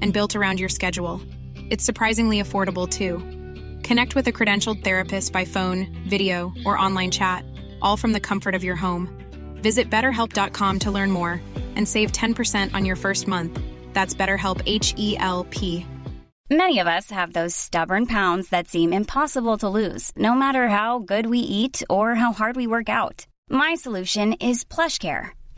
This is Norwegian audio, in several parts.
and built around your schedule. It's surprisingly affordable too. Connect with a credentialed therapist by phone, video, or online chat, all from the comfort of your home. Visit betterhelp.com to learn more and save 10% on your first month. That's BetterHelp H E L P. Many of us have those stubborn pounds that seem impossible to lose, no matter how good we eat or how hard we work out. My solution is PlushCare.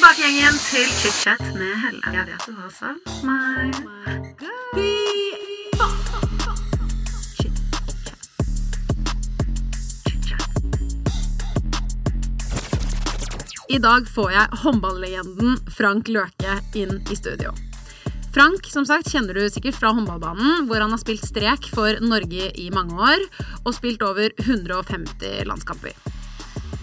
Tilbake, gjengen, til chit-chat med Helle. Jeg vet du har savnet meg. I dag får jeg håndballegenden Frank Løke inn i studio. Frank som sagt, kjenner du sikkert fra håndballbanen, hvor han har spilt strek for Norge i mange år og spilt over 150 landskamper.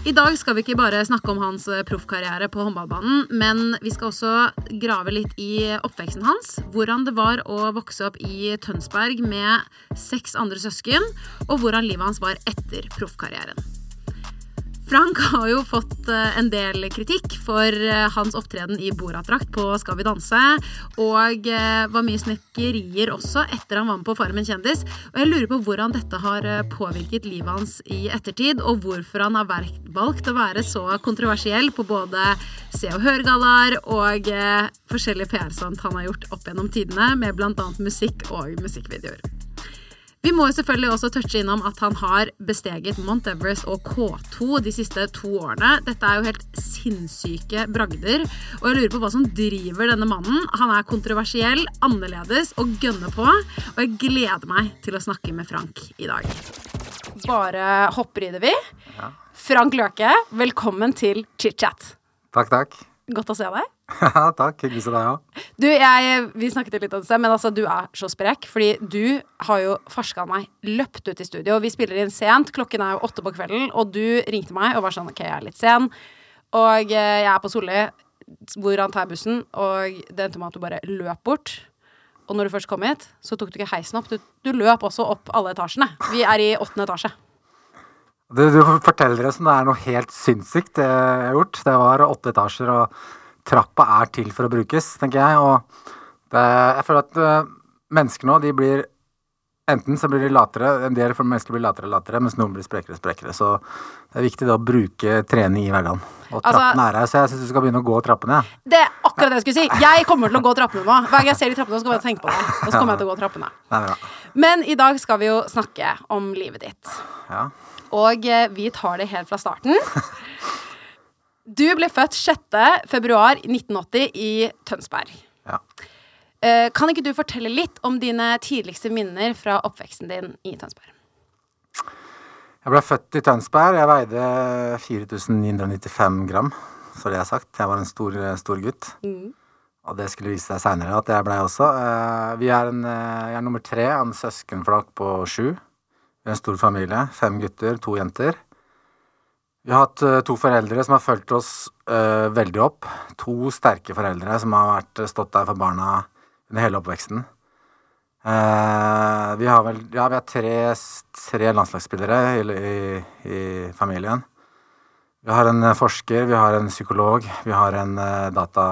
I dag skal vi ikke bare snakke om hans eh, proffkarriere på håndballbanen, men vi skal også grave litt i oppveksten hans. Hvordan det var å vokse opp i Tønsberg med seks andre søsken, og hvordan livet hans var etter proffkarrieren. Frank har jo fått eh, en del kritikk for eh, hans opptreden i Borat-drakt på Skal vi danse, og eh, var mye snekkerier også etter han var med på Farmen kjendis. Og jeg lurer på hvordan dette har påvirket livet hans i ettertid, og hvorfor han har valgt å være så kontroversiell på både Se og Hør-gallaer og forskjellige PR-stunt han har gjort opp gjennom tidene, med bl.a. musikk og musikkvideoer. Vi må jo selvfølgelig også touche innom at han har besteget Mount Everest og K2 de siste to årene. Dette er jo helt sinnssyke bragder, og jeg lurer på hva som driver denne mannen. Han er kontroversiell, annerledes og gønner på, og jeg gleder meg til å snakke med Frank i dag. Bare hopper i det, vi. Frank Løke, velkommen til chit-chat. Takk, takk. Godt å se deg. Takk. Hyggelig å se deg òg. Du, jeg, vi snakket litt om det, men altså, du er så sprek. Fordi du har jo farska meg løpt ut i studio. Vi spiller inn sent, klokken er jo åtte på kvelden, og du ringte meg og var sånn OK, jeg er litt sen. Og eh, jeg er på Solli, hvor han tar bussen, og det endte med at du bare løp bort. Og når du først kom hit, så tok du ikke heisen opp. Du, du løp også opp alle etasjene. Vi er i åttende etasje. Du, du forteller det som det er noe helt sinnssykt det jeg har gjort. Det var åtte etasjer, og trappa er til for å brukes, tenker jeg. Og det, jeg føler at uh, mennesker nå, de blir Enten så blir de latere, en del mennesker blir latere og latere, mens noen blir sprekere og sprekere. Så det er viktig da å bruke trening i hverdagen. Og Altså- trappene er her, så jeg syns du skal begynne å gå trappene. Det er akkurat det jeg skulle si. Jeg kommer til å gå trappene nå. Hver gang jeg ser de trappene, så skal jeg bare tenke på det. Og så kommer jeg til å gå trappene. Men i dag skal vi jo snakke om livet ditt. Ja. Og eh, vi tar det helt fra starten. Du ble født 6. februar 1980 i Tønsberg. ja. Eh, Kan ikke du fortelle litt om dine tidligste minner fra oppveksten din i Tønsberg? Jeg ble født i Tønsberg. Jeg veide 4995 gram, så det er sagt. Jeg var en stor, stor gutt. Og det skulle vise seg seinere at jeg blei også. Eh, Vi er, en, jeg er nummer tre av en søskenflokk på sju. En stor familie. Fem gutter, to jenter. Vi har hatt eh, to foreldre som har fulgt oss uh, veldig opp. To sterke foreldre som har vært, stått der for barna under hele oppveksten. Uh, vi har vel ja, vi har tre, tre landslagsspillere i, i, i familien. Vi har en eh, forsker, vi har en psykolog, vi har en uh, data,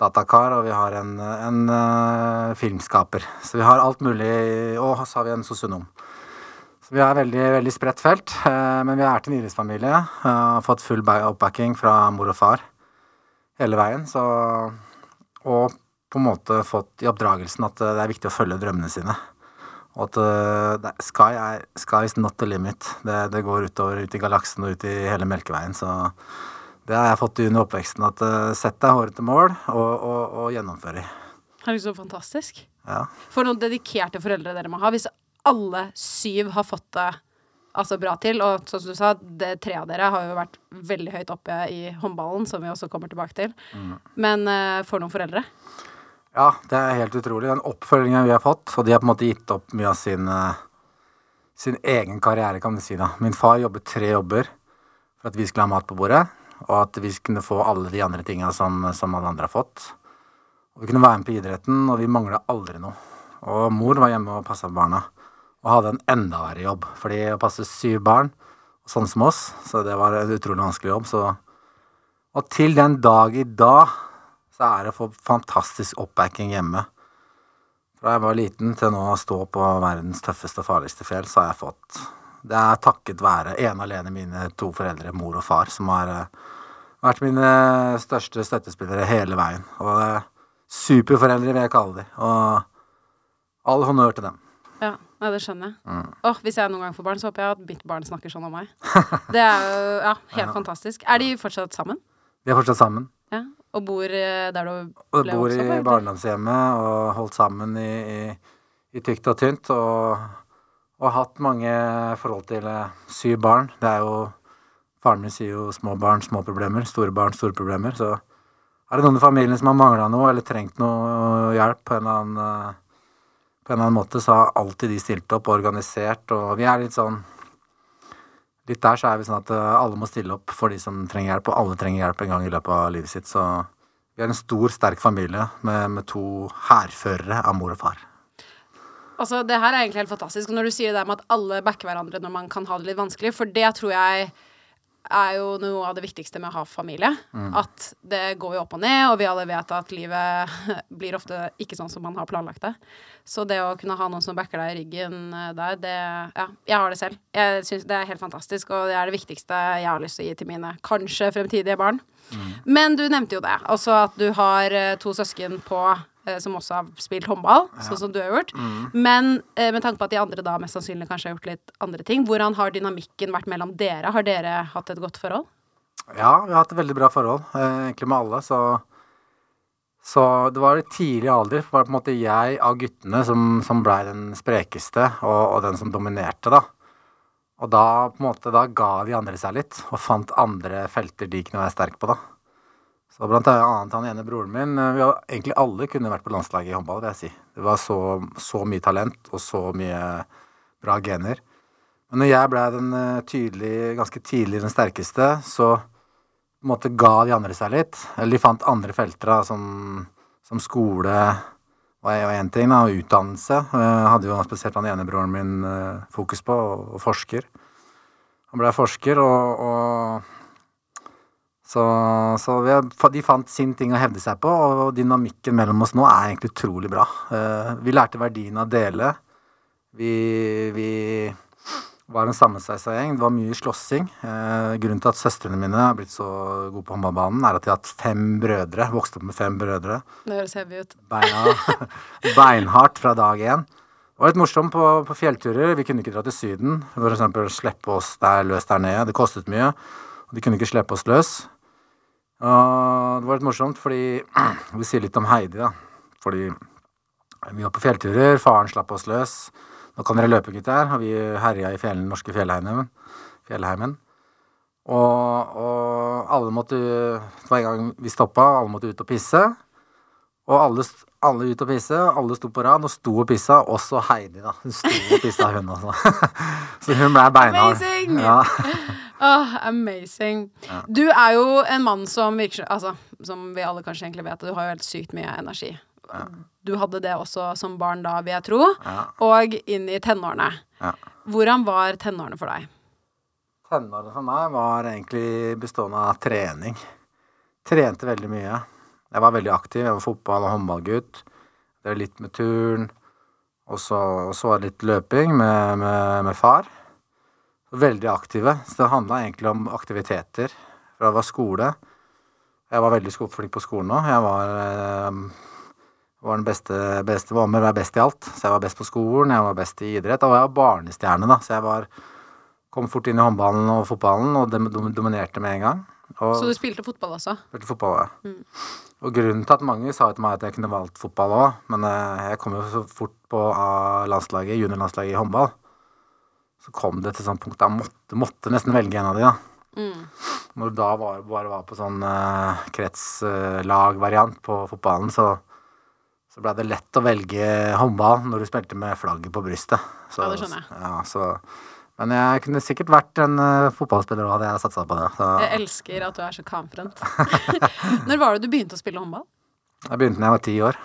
datakar, og vi har en, en uh, filmskaper. Så vi har alt mulig, og så har vi en sosionom. Så vi er veldig, veldig spredt felt, Uh, men vi er til en idrettsfamilie. eh, Har fått full ba- oppbacking fra mor og far hele veien. Så, og på en måte fått i oppdragelsen at eh, det er viktig å følge drømmene sine. Og at uh, sky, er, sky is not the limit. Det, det, går utover ut i galaksen og ut i hele Melkeveien. Så det har jeg fått under oppveksten. At uh, sett deg håret til mål, og, og, og gjennomfør er så fantastisk. Ja. For noen dedikerte foreldre dere må ha. Hvis alle syv har fått det altså bra til, og sånn som du sa, det tre av dere har jo vært veldig høyt oppe i håndballen, som vi også kommer tilbake til. Mm. Men uh, for noen foreldre? Ja, det er helt utrolig. Den oppfølgingen vi har fått, og de har på en måte gitt opp mye av sin, eh, sin egen karriere, kan du si. da. Min far jobbet tre jobber for at vi skulle ha mat på bordet, og at vi kunne få alle de andre tinga som, som, alle andre har fått. Og Vi kunne være med på idretten, og vi mangla aldri noe. Og mor var hjemme og passa barna, og hadde en enda verre jobb. Fordi å passe syv barn, sånn som oss, så det var en utrolig vanskelig jobb. Så Og til den dag i dag så er det å få fantastisk oppbacking hjemme. Fra jeg var liten til nå å stå på verdens tøffeste og farligste fjell, så har jeg fått Det er takket være ene alene mine to foreldre, mor og far, som har uh, vært mine største støttespillere hele veien. Og superforeldre vil jeg kalle dem. Og all honnør til dem. Ja, nei, det skjønner jeg. Mm. Oh, hvis jeg noen gang får barn, så håper jeg at mitt barn snakker sånn om meg. Det er jo ja, helt Ja. fantastisk. Er de fortsatt sammen? Vi er fortsatt sammen. Ja. Og bor eh, der du Og ble bor vokst i barndomshjemmet og holdt sammen i, i, i tykt og tynt. Og, og hatt mange forhold til eh, syv barn. Det er jo Faren min sier jo små barn, små problemer. Store barn, store problemer. Så er det noen i familien som har mangla noe eller trengt noe hjelp på en eller annen, eh, på en eller annen måte, så har alltid de stilt opp og organisert. Og vi er litt sånn Litt der så er vi sånn at eh, alle må stille opp for de som trenger hjelp, og alle trenger hjelp en gang i løpet av livet sitt. Så vi er en stor, sterk familie med, med to hærførere av mor og far. Altså, det her er egentlig helt fantastisk. Når du sier det med at alle backer hverandre når man kan ha det litt vanskelig, for det tror jeg er jo noe av det viktigste med å ha familie. At det går jo opp og ned, og vi alle vet at livet blir ofte ikke sånn som man har planlagt det. Så det å kunne ha noen som backer deg i ryggen eh, der, det Ja, jeg har det selv. Jeg syns det er helt fantastisk, og det er det viktigste jeg har lyst til å gi til mine kanskje fremtidige barn. Men du nevnte jo det, altså at du har eh, to søsken på som også har spilt håndball, sånn som du har gjort. Men eh, med tanke på at de andre da mest sannsynlig kanskje har gjort litt andre ting, hvordan har dynamikken vært mellom dere? Har dere hatt et godt forhold? Ja, vi har hatt et veldig bra forhold, eh, egentlig med alle, så så det var i tidlig alder var det på en måte jeg av guttene som, som blei den sprekeste og, og den som dominerte, da. Og da på en måte, da ga de andre seg litt, og fant andre felter de kunne være sterke på, da. Så blant annet han ene broren min eh, Vi har egentlig alle kunne vært på landslaget i håndball, vil jeg si. Det var så, så mye talent og så mye bra gener. Men når jeg blei den eh, tydelig, ganske tidlig den sterkeste, så på en måte ga de andre seg litt. Eller de fant andre felter, da, som, som skole og én ting, da, og utdannelse. Jeg hadde jo spesielt han ene broren min eh, fokus på, og, og forsker. Han ble forsker, og, og så, så vi, har- de fant sin ting å hevde seg på, og dynamikken mellom oss nå er egentlig utrolig bra. Eh, vi lærte verdien av å dele. Vi, vi var en sammensveisa gjeng. Det var mye slåssing. Eh, grunnen til at søstrene mine har blitt så gode på håndballbanen, er at de har hatt fem brødre. Vokste opp med fem brødre. Det høres heavy ut. Beina, beinhardt fra dag én. Det var litt morsomt på, på fjellturer. Vi kunne ikke dra til Syden. For eksempel slippe oss der løs der nede. Det kostet mye. De kunne ikke slippe oss løs. Og det var litt morsomt, fordi Vi sier litt om Heidi, da. Fordi vi var på fjellturer. Faren slapp oss løs. Nå kan dere løpe, gutter. Og vi herja i fjellene, norske fjellheimen. fjellheimen. Og, og alle måtte Hver gang vi stoppa, alle måtte ut og pisse. Og alle, alle ut og pisse, alle sto på rad og sto og pissa, også Heidi, da. Hun sto og pissa, hun også. Så hun ble beinhard. Amazing! Ja. Åh, amazing. Du er jo en mann som virker Altså, som vi alle kanskje egentlig vet, du har jo helt sykt mye energi. Du hadde det også som barn da, vil jeg tro, og inn i tenårene. Hvordan var tenårene for deg? Tenårene for meg var egentlig bestående av trening. Trente veldig mye. Jeg var veldig aktiv. Jeg var fotball- og håndballgutt. Det var litt med turn. Og så, var det litt løping med, med, med far. Veldig aktive. Så det handla egentlig om aktiviteter. Fra det var skole. Jeg var veldig flink på skolen òg. Jeg var eh, var den beste, beste var med å være best i alt. Så jeg var best på skolen, jeg var best i idrett. Jeg var barnestjerne, da. Så jeg var, kom fort inn i håndballen og fotballen og dominerte med en gang. Og Så du spilte fotball også? spilte fotball, ja. Og grunnen til at mange sa til meg at jeg kunne valgt fotball òg, men eh, jeg kom jo så fort på A-landslaget, juniorlandslaget i håndball, så kom det til sånn punkt der jeg måtte, måtte nesten velge en av de, da. Når du da var, bare var på sånn uh, kretslagvariant på fotballen, så, så blei det lett å velge håndball når du spilte med flagget på brystet. Så, Ja, det skjønner jeg. Ja, så, men jeg kunne sikkert vært en uh, fotballspiller hadde jeg satsa på det. Så Jeg elsker at du er så confident. Når var det du begynte å spille håndball? jeg begynte da jeg var ti år.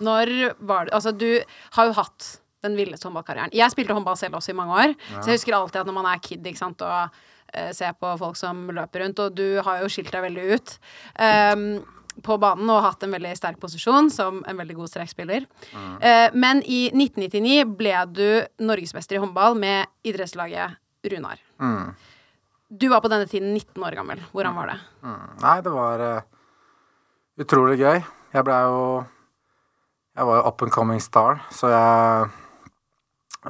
Når var det Altså, du har jo hatt den villeste håndballkarrieren. Jeg spilte håndball selv også i mange år, så jeg husker alltid at når man er kid ikke sant, og uh, ser på folk som løper rundt, og du har jo skilt deg veldig ut ehm, på banen og hatt en veldig sterk posisjon som en veldig god strekspiller. Eh, men i 1999 ble du norgesmester i håndball med idrettslaget Runar. Mm. Du var på denne tiden 19 år gammel. Hvordan var det? Mm. Nei, det var uh, utrolig gøy. Jeg blei jo Jeg var jo up and coming star, så jeg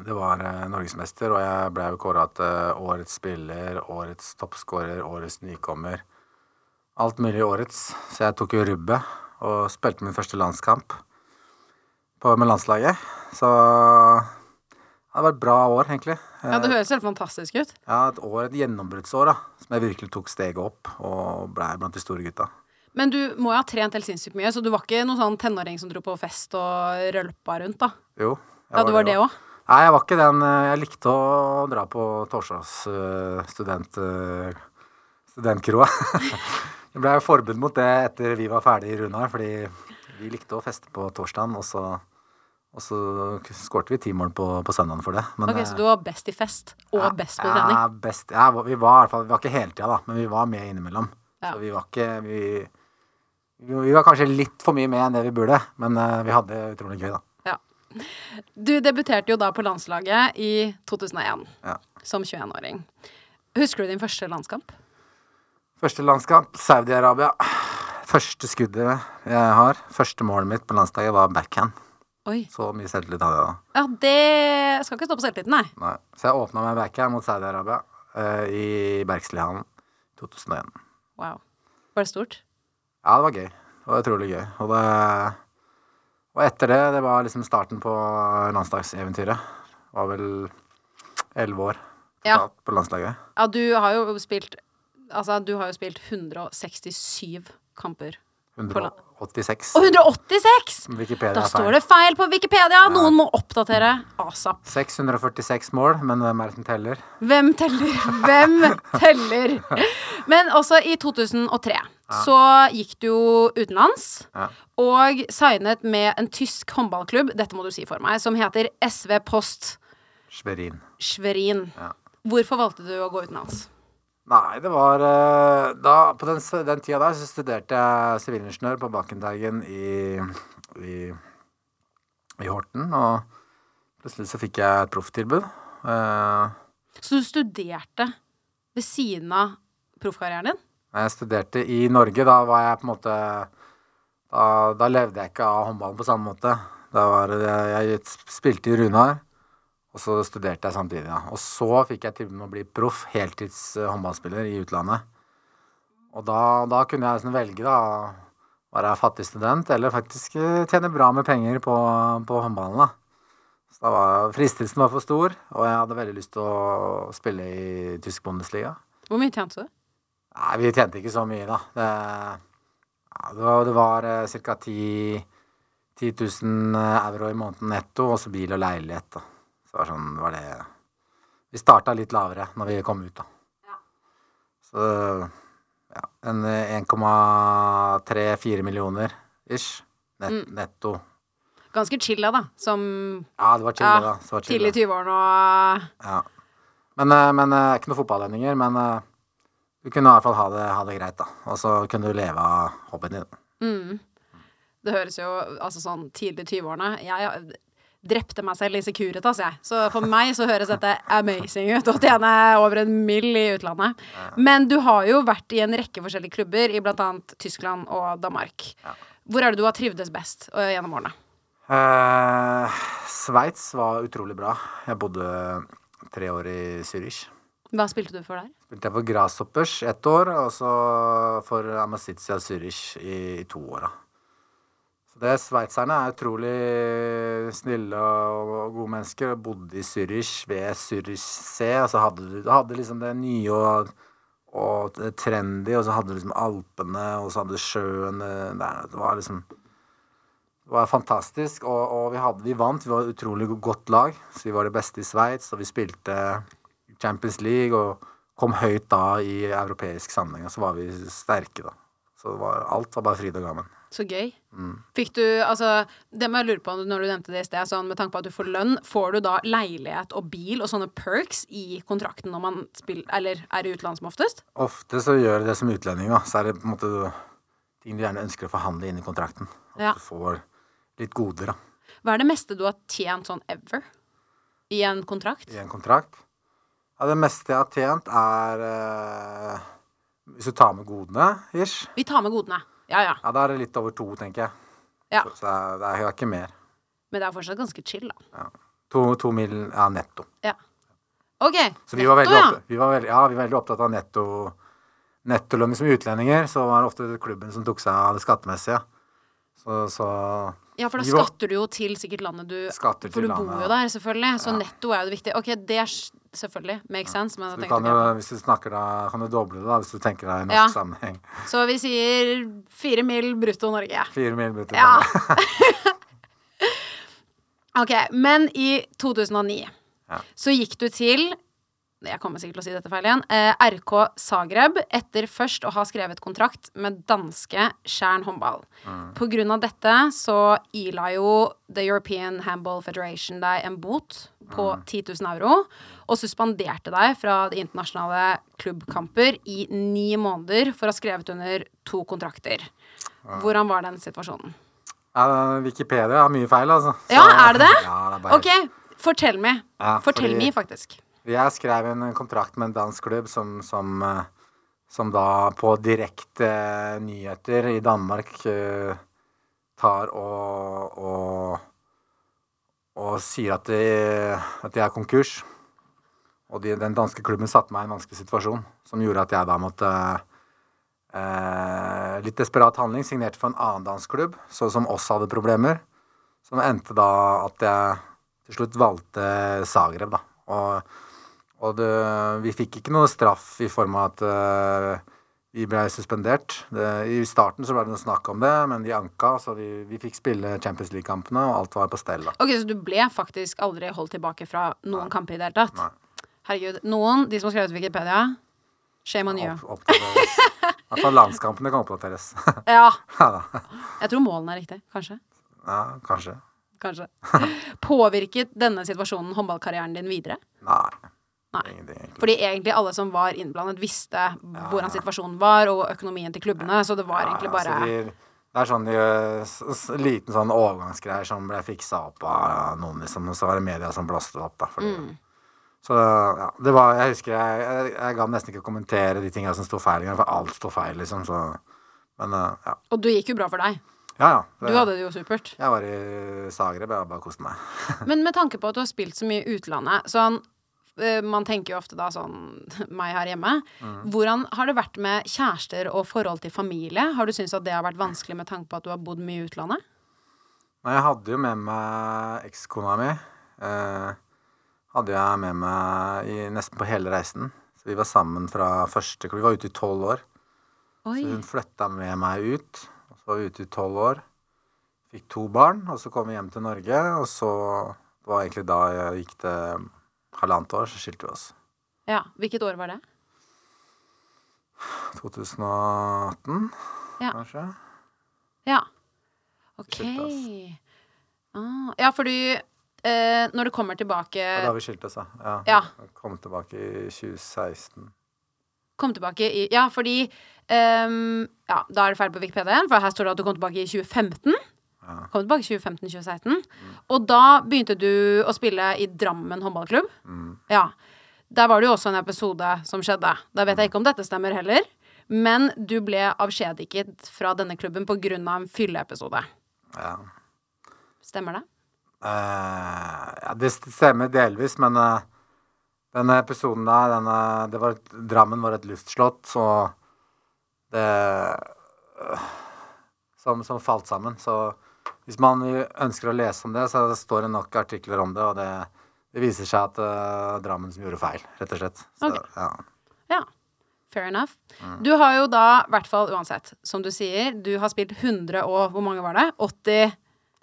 Det var uh, norgesmester, og jeg blei jo kåra til årets spiller, årets toppskårer, årets nykommer. Alt mulig årets. Så jeg tok jo rubbet og spilte min første landskamp på, med landslaget. Så det var et bra år, egentlig. Ja, Det høres helt fantastisk ut. Ja, et år, et gjennombruddsår, da. Som jeg virkelig tok steget opp og blei blant de store gutta. Men du må jo ha trent helt sinnssykt mye, så du var ikke noen sånn tenåring som dro på fest og rølpa rundt, da? Jo. Ja, du var det òg? Nei, jeg var ikke den. eh, Jeg likte å dra på Torsdags uh, student, uh, studentkroa. Det ble jo forbud mot det etter vi var ferdig i Runar, fordi vi likte å feste på torsdagen, og så, og så skårte vi ti mål på, på søndagen for det. Men, Ok, Så du var best i fest og ja, best på trening? Ja, best, ja, vi var i hvert fall Vi var ikke hele tida, da, men vi var med innimellom. Ja. Så vi var ikke vi, vi, var kanskje litt for mye med enn det vi burde, men eh, vi hadde utrolig gøy, da. Ja. Du debuterte jo da på landslaget i 2001 Ja. som 21-åring. Husker du din første landskamp? Første landskamp, Saudi-Arabia. Første skuddet jeg har, første målet mitt på landslaget, var backhand. Oi. Så mye selvtillit hadde jeg da. Ja, det skal ikke stå på selvtilliten, nei. Nei. Så jeg åpna med backhand mot Saudi-Arabia uh, i Bergslihallen 2001. Wow. Var det stort? Ja, det var gøy. Det var utrolig gøy. Og, det, og etter det, det var liksom starten på landslagseventyret. Var vel elleve år Ja. på landslaget. Ja, du har jo spilt Altså, du har jo spilt 167 kamper. 186. Og 186! Wikipedia Da står det feil på Wikipedia! Noen må oppdatere asap. 646 mål, men hvem er det som teller? Hvem teller? Hvem teller? Men også i 2003 så gikk du jo utenlands Ja. og signet med en tysk håndballklubb, dette må du si for meg, som heter SV Post Schwerin. Schwerin. Ja. Hvorfor valgte du å gå utenlands? Nei, det var eh, da, På den, den tida der så studerte jeg sivilingeniør på Bakkenteigen i, i, i Horten. Og plutselig så fikk jeg et profftilbud. Eh, Så du studerte ved siden av proffkarrieren din? jeg studerte i Norge. Da var jeg på en måte Da, da levde jeg ikke av håndballen på samme måte. Da var det, jeg spilte i Runar, og så studerte jeg samtidig. Ja. Og så fikk jeg tilbud om å bli proff, heltids eh, håndballspiller i utlandet. Og da, da kunne jeg liksom velge, da. Være fattig student, eller faktisk eh, tjene bra med penger på, på håndballen, da. Så da var fristelsen var for stor, og jeg hadde veldig lyst til å spille i tysk Bundesliga. Hvor mye tjente du? Nei, vi tjente ikke så mye, da. Det, ja, det var, det var ca. 10, 10 000 euro i måneden netto, og så bil og leilighet, da. Så det var sånn, var det Vi starta litt lavere når vi kom ut, da. Så ja, en eh, 1,3-4 millioner ish. Net, Netto. Ganske chilla, da, som Ja, det var chilla, ja, da. Det var chilla. tidlig i 20-årene og Ja. Men, eh, men eh, ikke noe fotballendinger, men eh, du kunne i hvert fall ha det, ha det greit, da. Og så kunne du leve av hobbyen din. mm. Det høres jo altså sånn tidlig i 20-årene Jeg drepte meg selv i Securitas, jeg. Så for meg så høres dette amazing ut. Å tjene over en mill i utlandet. Men du har jo vært i en rekke forskjellige klubber i annet Tyskland og Danmark. Hvor er det du har trivdes best øh, gjennom årene? Eh, Sveits var utrolig bra. Jeg bodde tre år i Zürich. Hva spilte du for der? Spilte jeg for Grasshoppers ett år, og så for Amazizia Zürich i, i to år. da. Det Sveitserne er utrolig snille og, gode mennesker. Bodde i Zürich, ved Zürich C, og så hadde du, hadde liksom det nye og, og trendy, og så hadde du liksom Alpene, og så hadde du sjøen eh, der. Det var liksom det var fantastisk, og, og vi, hadde, vi vant. Vi var et utrolig godt lag. Så vi var det beste i Sveits, og vi spilte Champions League og kom høyt da i europeisk sammenheng. Og så var vi sterke, da. Så var, alt var bare fryd og gammen. Så gøy. Fikk du Altså, det må jeg lure på når du nevnte det i sted, sånn med tanke på at du får lønn, får du da leilighet og bil og sånne perks i kontrakten når man spiller, eller er i utlandet som oftest? Ofte så gjør det som utlending, da. Så er det på en måte ting du gjerne ønsker å forhandle inn i kontrakten. At Ja. du får litt goder, da. Hva er det meste du har tjent sånn ever i en kontrakt? I en kontrakt. Ja, det meste jeg har tjent, er eh, Hvis du tar med godene, ish. Vi tar med godene. Ja, ja. Ja, da er det litt over to, tenker jeg. ja. Så, så det er, det er ikke mer. Men det er fortsatt ganske chill, da. To, to mil ja, netto. Ja. OK. Så vi var veldig, netto, opptatt, vi var veldig, ja, vi var veldig opptatt av netto nettolønn som utlendinger. Så var det ofte klubben som tok seg av det skattemessige. Så, så Ja, for da skatter du jo til sikkert landet du Skatter For du du bor jo der, selvfølgelig. Så netto er jo det viktige. OK, det er selvfølgelig makes sense, men du kan jo, hvis du snakker da, kan du doble det da, hvis du tenker deg i norsk Ja. sammenheng. Så vi sier fire mil brutto Norge. Fire mil brutto. Ja. OK, men i 2009 Ja. så gikk du til jeg kommer sikkert til å si dette feil igjen. Eh, RK Zagreb etter først å ha skrevet kontrakt med danske Skjern håndball. På grunn av dette så ila jo The European Handball Federation deg en bot på 10 000 euro, og suspenderte deg fra de internasjonale klubbkamper i ni måneder for å ha skrevet under to kontrakter. Hvordan var den situasjonen? Ja, Wikipedia har mye feil, altså. Så- Ja, er det det? Ja, det er bare OK, fortell meg. Ja, Fortell fordi- meg, faktisk. Jeg skrev en kontrakt med en dansk klubb som, som, eh, som da på direkte eh, nyheter i Danmark eh, tar og, og, og sier at de, at de er konkurs. Og de, den danske klubben satte meg i en vanskelig situasjon, som gjorde at jeg da måtte eh, Litt desperat handling. Signerte for en annen dansk klubb, så, som også hadde problemer. Som endte da at jeg til slutt valgte Zagreb, da. Og, og det, vi fikk ikke noe straff i form av at uh, vi ble suspendert. Det, I starten så ble det noe snakk om det, men de anka, så vi, vi fikk spille Champions League-kampene, og alt var på stell. da. Ok, Så du ble faktisk aldri holdt tilbake fra noen kamper i det hele tatt? Nei. Herregud. Noen, de som har skrevet Wikipedia, shame on you. Opp. I hvert fall landskampene kan oppdateres. Ja. Jeg tror målene er riktig. Kanskje. ja, kanskje. Kanskje. Påvirket denne situasjonen håndballkarrieren din videre? Nei. Nei. Egentlig. Fordi egentlig alle som var innblandet, visste hvordan situasjonen var, og økonomien til klubbene, så det var egentlig bare de, det er sånn de, liten sånn overgangsgreier som ble fiksa opp av noen, liksom. Og så var det media som blåste det opp, da. Fordi, Mm. Så ja, det var Jeg husker jeg, jeg, jeg ga nesten ikke å kommentere de tinga som sto feil engang, for alt sto feil, liksom. Så Men uh, ja. Og det gikk jo bra for deg. Ja, ja. Du hadde det jo supert. jeg var i Zagreb, jeg bare koste meg. Men med tanke på at du har spilt så mye i utlandet sånn, eh, Man tenker jo ofte da sånn meg her hjemme. Hvordan har det vært med kjærester og forhold til familie? Har du syntes at det har vært vanskelig med tanke på at du har bodd mye i utlandet? Nei, jeg hadde jo med meg ekskona mi. Eh, hadde jeg med meg i, nesten på hele reisen. Så vi var sammen fra første Vi var ute i tolv år. Oi. Så hun flytta med meg ut. Og så var vi ute i tolv år. Fikk to barn, og så kom vi hjem til Norge. Og så det var egentlig da jeg gikk til halvannet år, så skilte vi oss. Ja. Hvilket år var det? 2018, Ja. kanskje? Ja. OK. Ah, ja, fordi eh, når du kommer tilbake Ja, da vi skilt oss, ja. ja. Ja. Kom tilbake i 2016. Kom tilbake i Ja, fordi um, Ja, da er det feil på Wikipedia, for her står det at du kom tilbake i 2015. Kom tilbake 2015-2016. Og da begynte du å spille i Drammen håndballklubb. Ja. Der var det jo også en episode som skjedde. Da vet jeg ikke om dette stemmer heller. Men du ble avskjediget fra denne klubben på grunn av en fylleepisode. Ja. Stemmer det? Uh, ja, det stemmer delvis, men uh, denne episoden der, denne, det var et, Drammen var et luftslott, så det uh, som, som falt sammen. Så hvis man ønsker å lese om det, så står det nok artikler om det, og det, det viser seg at uh, Drammen som gjorde feil, rett og slett. Så, okay. ja. Ja. Fair enough. Du har jo da, i hvert fall uansett, som du sier, du har spilt 100 og Hvor mange var det? 80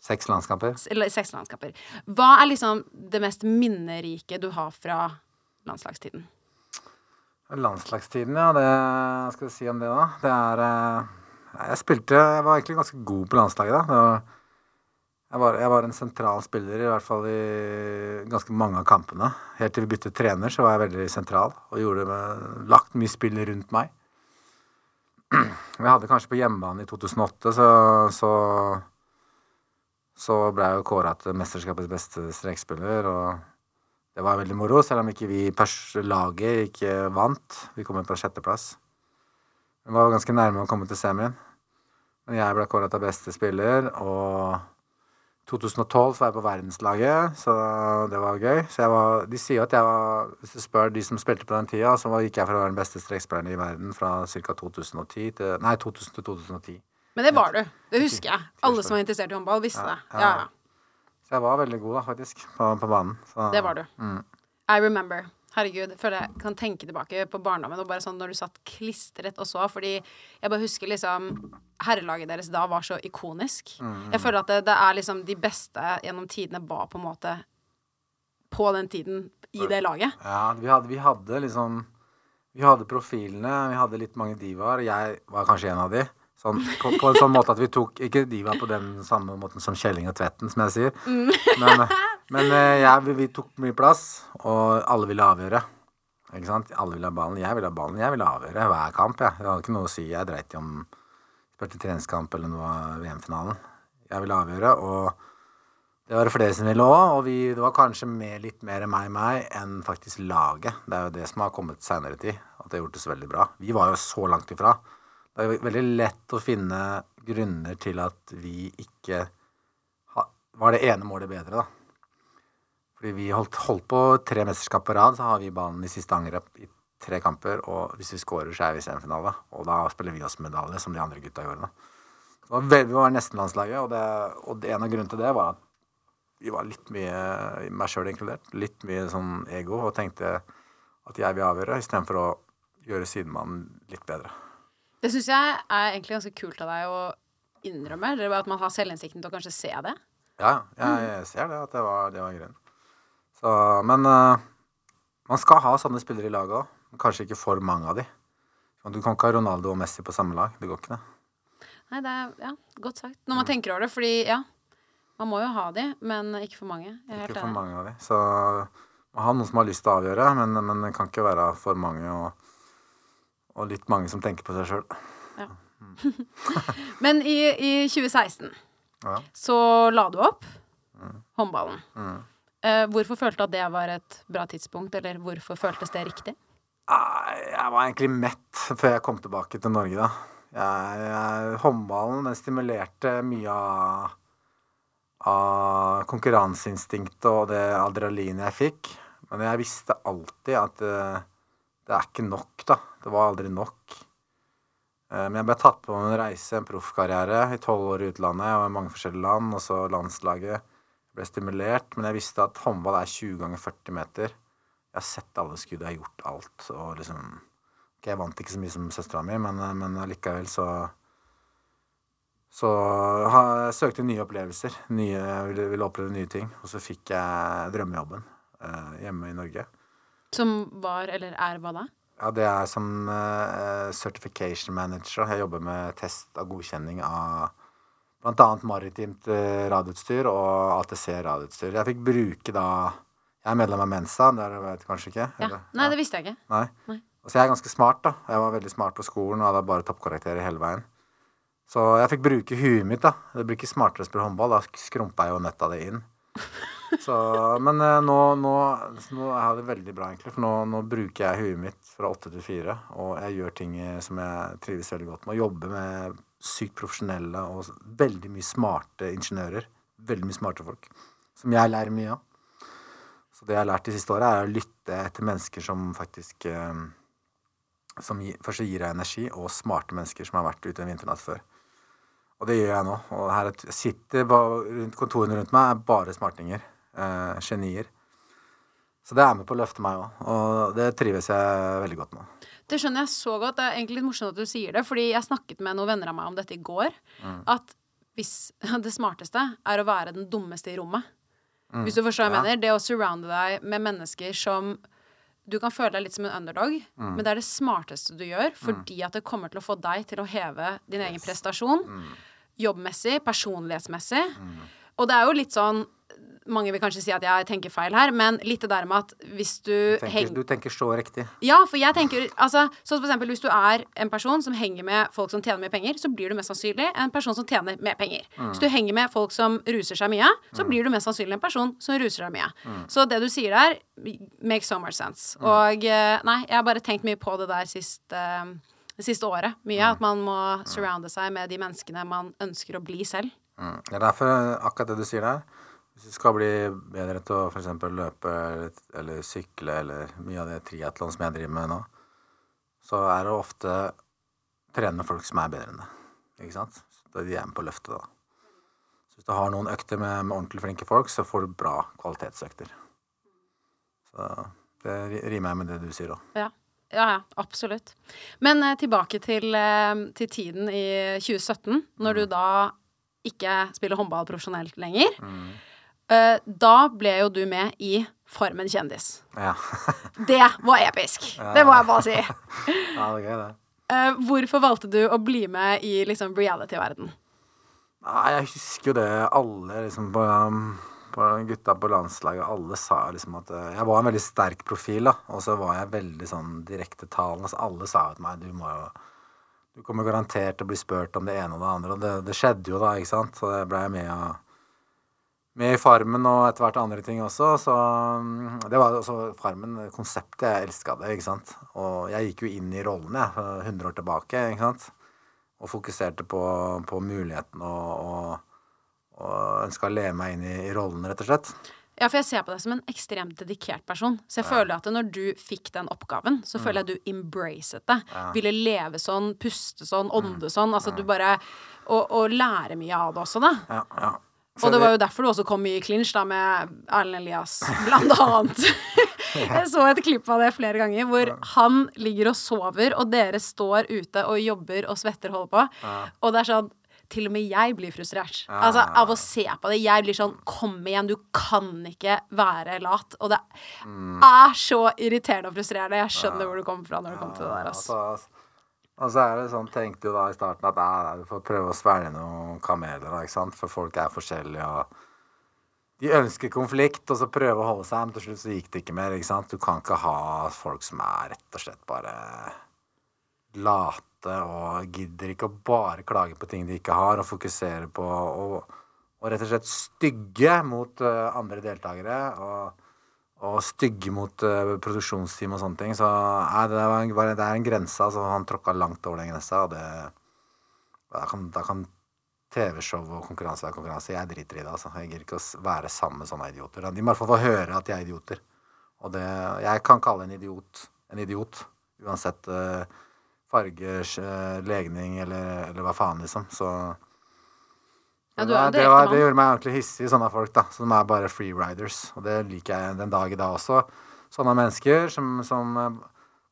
Seks landskamper. seks landskamper. Hva er liksom det mest minnerike du har fra landslagstiden? Landslagstiden, ja. Det skal jeg si om det, da? Det er eh, Jeg spilte Jeg var egentlig ganske god på landslaget, da. Det var, jeg, var, jeg var en sentral spiller, i hvert fall i ganske mange av kampene. Helt til vi byttet trener, så var jeg veldig sentral og gjorde med, lagt mye spill rundt meg. Vi hadde kanskje på hjemmebane i 2008, så, så så ble jeg jo kåra til mesterskapets beste strekspiller, og det var veldig moro, selv om ikke vi laget ikke vant. Vi kom inn på sjetteplass. Vi var ganske nærme å komme til semien. Men jeg ble kåra til beste spiller, og 2012 var jeg på verdenslaget, så det var gøy. Så jeg var, de sier at jeg var Hvis du spør de som spilte på den tida, så var, gikk jeg fra å være den beste strekspilleren i verden fra ca. 2010 til Nei, 2000 til 2010. Men det var du. Det husker jeg. Alle som var interessert i håndball, visste det. ja. Ja, ja. Så jeg var veldig god, da, faktisk, på, på banen. Så, Det var du. Mm. I remember. Herregud, jeg føler jeg kan tenke tilbake på barndommen og bare sånn når du satt klistret og så, fordi jeg bare husker liksom Herrelaget deres da var så ikonisk. Mm. Jeg føler at det, det er liksom de beste gjennom tidene var på en måte på den tiden i det laget. Ja, vi hadde, vi hadde liksom Vi hadde profilene, vi hadde litt mange divaer. Jeg var kanskje en av de. Sånn, på, på en sånn måte at vi tok Ikke de var på den samme måten som Kjelling og Tvetten, som jeg sier. Men, men ja, vi, vi tok mye plass, og alle ville avgjøre. Ikke sant? Alle ville ha ballen. Jeg ville ha ballen. Jeg ville avgjøre hver kamp. Jeg, Det hadde ikke noe å si. Jeg dreit i om spilte treningskamp eller noe VM-finalen. Jeg ville avgjøre, og det var det flere som ville òg. Og vi, det var kanskje mer, litt mer meg-meg enn faktisk laget. Det er jo det som har kommet seinere tid. At det har gjort det så veldig bra. Vi var jo så langt ifra. Det er veldig lett å finne grunner til at vi ikke var det ene målet bedre, da. Fordi vi holdt, holdt på tre mesterskap på rad, så har vi ballen i siste angrep i tre kamper. Og hvis vi scorer, så er vi i semifinale. Og da spiller vi oss medalje, som de andre gutta gjorde. da. Vi var nesten landslaget, og, og en av grunnene til det var at vi var litt mye, meg sjøl inkludert, litt mye sånn ego, og tenkte at jeg vil avgjøre, istedenfor å gjøre sidemannen litt bedre. Det syns jeg er egentlig ganske kult av deg å innrømme. Eller at man har selvinnsikten til å kanskje se det. Ja, jeg, jeg ser det, at det var, det var grunnen. Så, men uh, man skal ha sånne spillere i laget òg. Kanskje ikke for mange av de. Du kan ikke ha Ronaldo og Messi på samme lag. Det går ikke, det. Nei, det er ja, godt sagt. Når man tenker over det, fordi ja, man må jo ha de, men ikke for mange. Ikke for mange av de. Så man har noen som har lyst til å avgjøre, men, men det kan ikke være for mange og, og litt mange som tenker på seg sjøl. Men i, i 2016 Ja. så la du opp håndballen. Eh, hvorfor følte du at det var et bra tidspunkt, eller hvorfor føltes det riktig? Jeg var egentlig mett før jeg kom tilbake til Norge, da. Jeg, jeg, håndballen den stimulerte mye av, av konkurranseinstinktet og det adrenalinet jeg fikk. Men jeg visste alltid at eh, det er ikke nok, da. Det var aldri nok. Eh, Men jeg ble tatt på en reise, en proffkarriere, i tolv år i utlandet. Var i mange forskjellige land, og så landslaget. Jeg ble stimulert, men jeg visste at håndball er 20 ganger 40 meter. Jeg har sett alle skudd, jeg har gjort alt. Og liksom ok, Jeg vant ikke så mye som søstera mi, men, men allikevel så Så jeg søkte nye opplevelser. Nye, ville, ville oppleve nye ting. Og så fikk jeg drømmejobben eh, hjemme i Norge. Som var, eller er, hva da? Ja, det er som uh, certification manager. Jeg jobber med test av godkjenning av bl.a. maritimt eh, radioutstyr og ATC radioutstyr. Jeg fikk bruke da Jeg er medlem av Mensa, det vet du kanskje ikke? Ja. eller? Nei, det visste jeg ikke. Nei. Nei. Så jeg er ganske smart, da. Jeg var veldig smart på skolen og hadde bare toppkarakterer hele veien. Så jeg fikk bruke huet mitt, da. Det blir ikke smartere å spille håndball. Da skrumpa jeg jo nøtta det inn. Så, men eh, nå, nå, nå er det veldig bra, egentlig. For nå, nå bruker jeg huet mitt fra åtte til fire. Og jeg gjør ting eh, som jeg trives veldig godt med. Å jobbe med sykt profesjonelle og veldig mye smarte ingeniører. Veldig mye smarte folk. Som jeg lærer mye av. Så det jeg har lært de siste åra, er å lytte etter mennesker som faktisk eh, Som først gir deg energi, og smarte mennesker som har vært ute en vinternatt før. Og det gjør jeg nå. Og her sitter rundt kontorene rundt meg er bare smartinger. Eh, genier. Så det er med på å løfte meg òg. Og det trives jeg veldig godt med. Det skjønner jeg så godt. Det er egentlig litt morsomt at du sier det, fordi jeg snakket med noen venner av meg om dette i går. At hvis det smarteste er å være den dummeste i rommet. Hvis du forstår hva jeg Ja. mener. Det å surrounde deg med mennesker som du kan føle deg litt som en underdog, men det er det smarteste du gjør, fordi at det kommer til å få deg til å heve din egen prestasjon. Jobbmessig, personlighetsmessig. Og det er jo litt sånn Mange vil kanskje si at jeg tenker feil her, men litt det der med at hvis du Tenker, henger du tenker så riktig. ja, for jeg tenker altså, Sånn for eksempel hvis du er en person som henger med folk som tjener mye penger, så blir du mest sannsynlig en person som tjener mer penger. Hvis du henger med folk som ruser seg mye, så blir du mest sannsynlig en person som ruser seg mye. Så det du sier der, makes so much sense. Og eh, nei, jeg har bare tenkt mye på det der sist, uh, det siste året. Mye. At man må surrounde seg med de menneskene man ønsker å bli selv. Mm. Det er derfor akkurat det du sier der. Hvis du skal bli bedre til å f.eks. løpe eller, sykle eller mye av det triatlon som jeg driver med nå, så er det ofte trene med folk som er bedre enn deg. Ikke sant? Så de er med på løftet, da. Så hvis du har noen økter med, med ordentlig flinke folk, så får du bra kvalitetsøkter. Så det rimer jeg med det du sier òg. Ja. Ja, ja, absolutt. Men eh, tilbake til, eh, til tiden i 2017, når du da ikke spiller håndball profesjonelt lenger. Eh, da ble jo du med i Farmen kjendis. Ja. Det var episk! Det må jeg bare si. ja, det er gøy, det. Eh, hvorfor valgte du å bli med i liksom reality-verden? Nei, jeg husker jo det alle liksom på, um, på gutta på landslaget, alle sa liksom at eh, Jeg var en veldig sterk profil, da. Og så var jeg veldig sånn direktetalende. Så alle sa til meg du må jo Du kommer garantert til å bli spurt om det ene og det andre. Og det, det skjedde jo da, ikke sant. Så det ble jeg med, av- med i Farmen og etter hvert andre ting også. Så um, det var også Farmen, konseptet. Jeg elska det, ikke sant. Og jeg gikk jo inn i rollen, jeg, 100 år tilbake, ikke sant og fokuserte på, på muligheten og, og, og ønska å leve meg inn i, i rollen, rett og slett. Ja, for jeg ser på deg som en ekstremt dedikert person. Så jeg føler at når du fikk den oppgaven, så føler jeg at du embracet det. Ville leve sånn, puste sånn, ånde sånn. Altså du bare Og, og lære mye av det også, da. Ja, ja. Og det var jo derfor du også kom mye i clinch da med Erlend Elias, blant annet. Jeg så et klipp av det flere ganger, hvor han ligger og sover, og dere står ute og jobber og svetter og holder på. Og det er sånn Til og med jeg blir frustrert. Altså Av å se på det. Jeg blir sånn Kom igjen, du kan ikke være lat. Og det er så irriterende og frustrerende. Jeg skjønner hvor du kommer fra når det kommer til det der. Altså, og så er det sånn, tenkte jo da i starten at nei, nei, du får prøve å svelge noen kameler, da, ikke sant? For folk er forskjellige, og de ønsker konflikt, og så prøve å holde seg, men til slutt så gikk det ikke mer, ikke sant? Du kan ikke ha folk som er rett og slett bare late og gidder ikke å bare klage på ting de ikke har, og fokusere på og rett og slett stygge mot eh, andre deltakere. og og stygge mot uh, produksjonsteam og sånne ting. Så nei, det, en, det er en grense. Altså, han tråkka langt over den grensa, og det Da kan, kan TV-show og konkurranse være konkurranse. Jeg driter i det. altså. Jeg gidder ikke å være sammen med sånne idioter. De må i hvert fall få høre at de er idioter. Og det Jeg kan kalle en idiot en idiot. Uansett uh, farge, uh, legning eller, eller hva faen, liksom. Så Ja, det, det, var, det gjorde meg ordentlig hissig, sånne folk, da. Som er bare freeriders. Og det liker jeg den dag i dag også. Sånne mennesker som, som,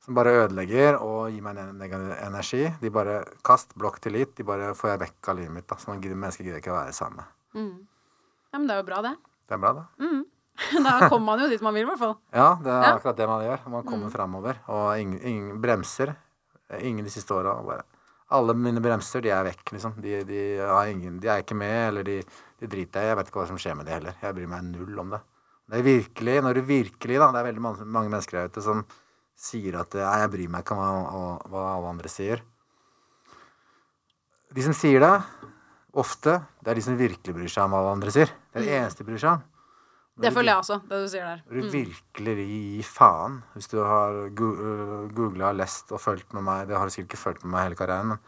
som bare ødelegger og gir meg negativ energi. De bare Kast, blokk tillit. De bare får jeg vekk av livet mitt. da Sånne mennesker gidder jeg ikke å være sammen med. Ja, men det er jo bra, det. Det er bra, det. Da kommer man jo dit man vil, i hvert fall. Ja, det er Ja. Mm. akkurat det man gjør. Man kommer framover. Og ingen, ingen bremser. Ingen de siste åra. Bare alle mine bremser, de er vekk, liksom. De, de, har ingen, de er ikke med, eller de, de driter jeg i. Jeg vet ikke hva som skjer med de heller. Jeg bryr meg null om det. Det er virkelig, når du virkelig, da Det er veldig mange, mange mennesker der ute som sier at Nei, jeg bryr meg ikke om hva, hva alle andre sier. De som sier det, ofte, det er de som virkelig bryr seg om hva alle andre sier. Det er det eneste de bryr seg om. Det føler jeg også, det du sier der. Når du virkelig gir faen, hvis du har googla, lest og fulgt med meg Det har du sikkert ikke fulgt med meg hele karrieren, men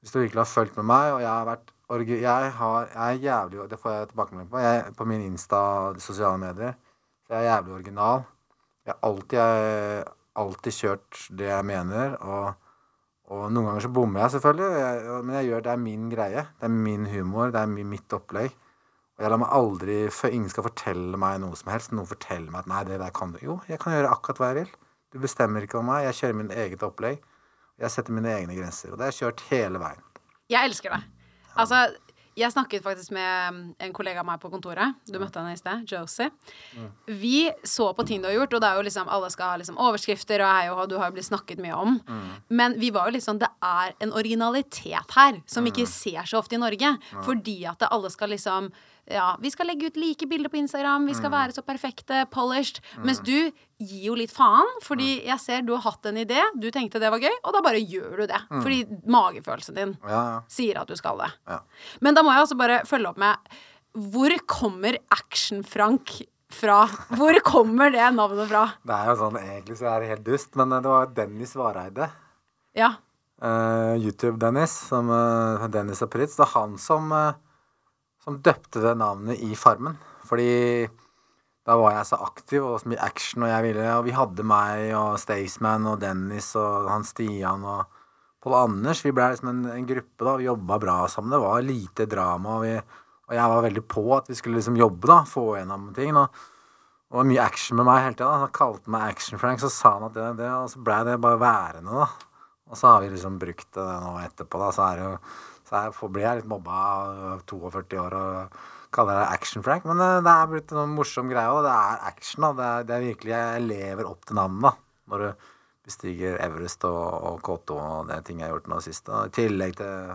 hvis du virkelig har fulgt med meg, og jeg har vært jeg, har, jeg er jævlig Det får jeg tilbakemelding på. Jeg, på min Insta og sosiale medier så jeg er jævlig original. Jeg har alltid, alltid kjørt det jeg mener, og, og noen ganger så bommer jeg selvfølgelig, jeg, men jeg gjør det er min greie. Det er min humor, det er mitt opplegg. Jeg lar meg aldri ingen skal fortelle meg noe som helst. Noen forteller meg at nei, det der kan du Jo, jeg kan gjøre akkurat hva jeg vil. Du bestemmer ikke om meg. Jeg kjører min eget opplegg. Jeg setter mine egne grenser. Og det har jeg kjørt hele veien. Jeg elsker det. Altså, jeg snakket faktisk med en kollega av meg på kontoret. Du møtte henne i sted. Josie. Mm. Vi så på ting du har gjort, og det er jo liksom alle skal ha liksom overskrifter, og hei og du har jo blitt snakket mye om. Mm. Men vi var jo litt sånn Det er en originalitet her som vi ikke mm. ser så ofte i Norge. Fordi at alle skal liksom ja, vi skal legge ut like bilder på Instagram, vi skal mm. være så perfekte, polished. Mm. Mens du gir jo litt faen, fordi mm. jeg ser du har hatt en idé, du tenkte det var gøy, og da bare gjør du det. Fordi magefølelsen din ja, ja. sier at du skal det. Ja. Men da må jeg også bare følge opp med Hvor kommer Action-Frank fra? Hvor kommer det navnet fra? Det er jo sånn, Egentlig så er det helt dust, men det var Dennis Vareide. Ja. Uh, YouTube-Dennis, som uh, Dennis og Pritz. Det er han som uh, som døpte det navnet i Farmen. Fordi da var jeg så aktiv og så mye action, og jeg ville Og vi hadde meg og Staysman og Dennis og han Stian og Pål Anders. Vi ble liksom en, en, gruppe, da. Vi jobba bra sammen. Det var lite drama. Og, vi, og, jeg var veldig på at vi skulle liksom jobbe, da. Få gjennom ting. Og, og det var mye action med meg hele tida. Han kalte meg Action-Frank, så sa han at det, det Og så blei det bare værende, da. Og så har vi liksom brukt det nå etterpå, da. Så er det jo så jeg blir jeg litt mobba av 42 år og kaller det Action-Frank. Men eh, det er blitt en morsom greie, òg. det er action. Det, er, det er virkelig Jeg lever opp til navnet da, når du bestiger Everest og, og K2 og det ting jeg har gjort nå sist. I tillegg til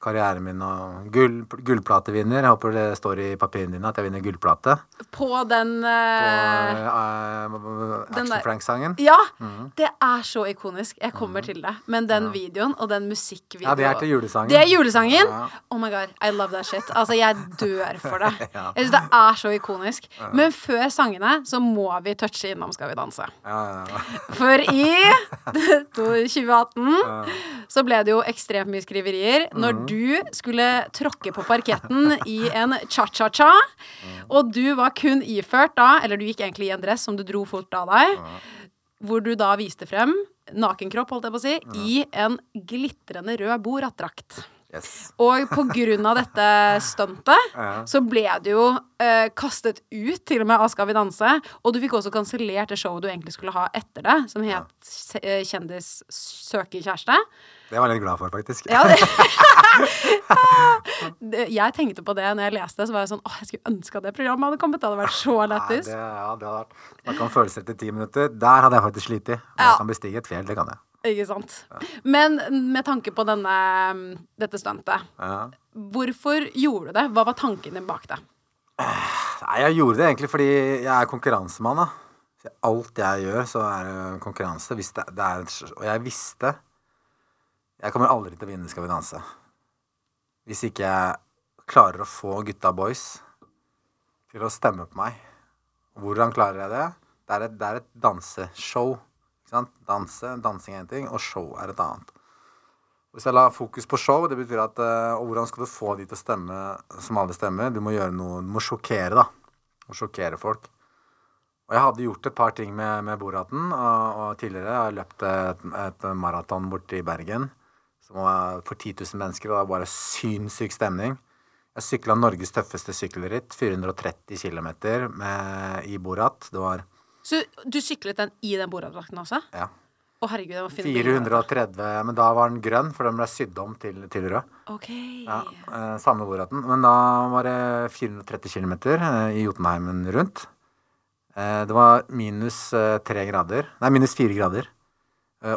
karrieren min og gull, gullplatevinner. Jeg håper det står i papirene dine at jeg vinner gullplate. På den uh, På uh, Action Frank-sangen. Ja! Mm. Det er så ikonisk. Jeg kommer mm. til det. Men den ja. videoen og den musikkvideoen Ja, det er til julesangen. Det er julesangen? Ja. Oh my god, I love that shit. Altså, jeg dør for det. ja. Jeg synes det er så ikonisk. Men før sangene så må vi touche innom Skal vi danse. For i 2018 så ble det jo ekstremt mye skriverier. Når mm du skulle tråkke på parketten i en cha-cha-cha, og du var kun iført da, eller du gikk egentlig i en dress som du dro fort av deg, hvor du da viste frem nakenkropp, holdt jeg på å si, i en glitrende rød Borat-drakt. Yes. Og på grunn av dette stuntet ja. så ble du jo eh, kastet ut til og med av Skal vi danse. Og du fikk også kansellert det showet du egentlig skulle ha etter det, som het ja. Eh, Kjendis søker kjæreste. Det var jeg litt glad for, faktisk. Ja, jeg tenkte på det når jeg leste, så var jeg sånn Åh, jeg skulle ønske at det programmet hadde kommet. Det hadde vært så lættis. Ja, det hadde vært Man kan føle seg etter ti minutter. Der hadde jeg faktisk slitt Man Ja. Kan bestige et fjell, det kan jeg. Ikke sant. Ja. Men med tanke på denne, dette stuntet, ja. hvorfor gjorde du det? Hva var tanken din bak det? Nei, jeg gjorde det egentlig fordi jeg er konkurransemann, da. Alt jeg gjør, så er det konkurranse. Det, det er, og jeg visste jeg kommer aldri til å vinne Skal vi danse. Hvis ikke jeg klarer å få gutta boys til å stemme på meg. Hvordan klarer jeg det? Det er et, det er et danseshow. Danse, Dansing er én ting, og show er et annet. Hvis jeg la fokus på show, det betyr at uh, hvordan skal du få de til å stemme som alle stemmer? Du må gjøre noe, du må sjokkere, da. Og sjokkere folk. Og jeg hadde gjort et par ting med, med Boraten. Og, og tidligere har løpt et, et maraton borte i Bergen som var for 10 000 mennesker, og det var bare synssyk stemning. Jeg sykla Norges tøffeste sykkelritt, 430 km i Borat. Det var Så du syklet den i den Borat-drakten også? Ja. Å, herregud, jeg må finne 430, men da var den grønn, for den ble sydd om til, til rød. Ok. Ja, eh, samme Boraten. Men da var det 430 km eh, i Jotunheimen rundt. Eh, det var minus eh, tre grader, nei, minus fire grader. Eh,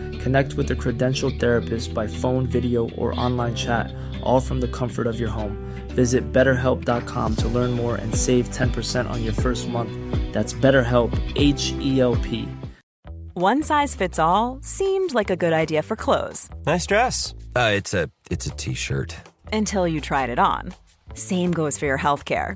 Connect with a credentialed therapist by phone, video, or online chat, all from the comfort of your home. Visit betterhelp.com to learn more and save 10% on your first month. That's BetterHelp, H E L P. One size fits all seemed like a good idea for clothes Nice dress. Uh, it's a it's a t-shirt. until you tried it on. Same goes for your healthcare.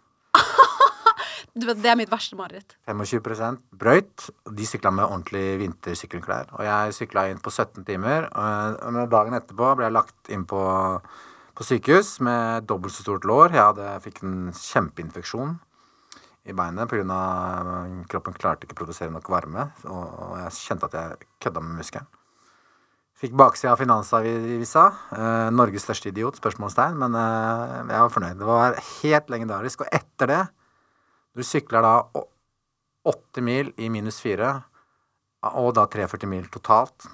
Det er mitt verste mareritt. 25 brøyt. De sykla med ordentlig vintersykkelklær. Og jeg sykla inn på 17 timer. Og dagen etterpå ble jeg lagt inn på, på sykehus med dobbelt så stort lår. Jeg hadde, fikk en kjempeinfeksjon i beinet pga. kroppen klarte ikke å produsere nok varme. Og jeg kjente at jeg kødda med muskelen. Fikk baksida av Finansavisa. Eh, Norges største idiot? spørsmålstegn, Men eh, jeg var fornøyd. Det var helt legendarisk. Og etter det du sykler da åtte mil i minus fire, og da 43 mil totalt.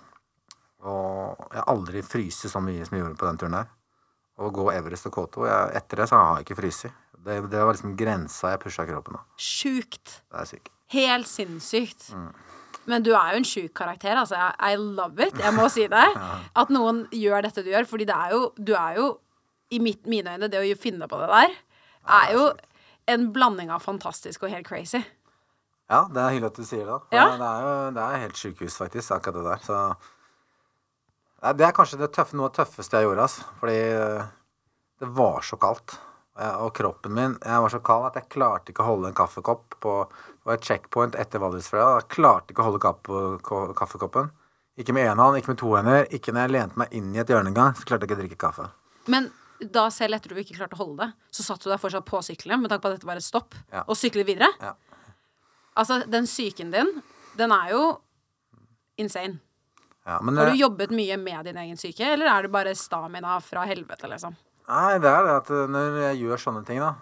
Og jeg har aldri fryst så mye som jeg gjorde på den turen der. Å gå Everest og K2 jeg, Etter det så har jeg ikke fryst. Det, det var liksom grensa jeg pusha kroppen av. Sjukt. Det er sykt. Helt sinnssykt. Men du er jo en sjuk karakter. Altså. I I love it. Jeg må si det. At noen gjør dette du gjør. Fordi det er jo Du er jo, i mitt, mine øyne, det å finne på det der, er jo en blanding av fantastisk og helt crazy. Ja, det er hyggelig at du sier det. For Ja. Det er jo det er helt sjukehus, faktisk, akkurat det der. Så Det er kanskje det tøffe, noe av det tøffeste jeg gjorde, altså. Fordi eh, det var så kaldt. Og kroppen min Jeg var så kald at jeg klarte ikke å holde en kaffekopp på Det var et checkpoint etter Valdresfløya. Jeg klarte ikke å holde kaffekoppen. Ikke med én hånd, ikke med to hender. Ikke når jeg lente meg inn i et hjørne engang, så klarte jeg ikke å drikke kaffe. Men da selv etter du ikke klarte å holde det, så satt du der fortsatt på sykkelen med tanke på at dette var et stopp, Ja. og syklet videre. Ja. Altså, den psyken din, den er jo insane. Ja, men, Har du jobbet mye med din egen syke, eller er det bare stamina fra helvete, liksom? Nei, det er det at eh, når jeg gjør sånne ting, da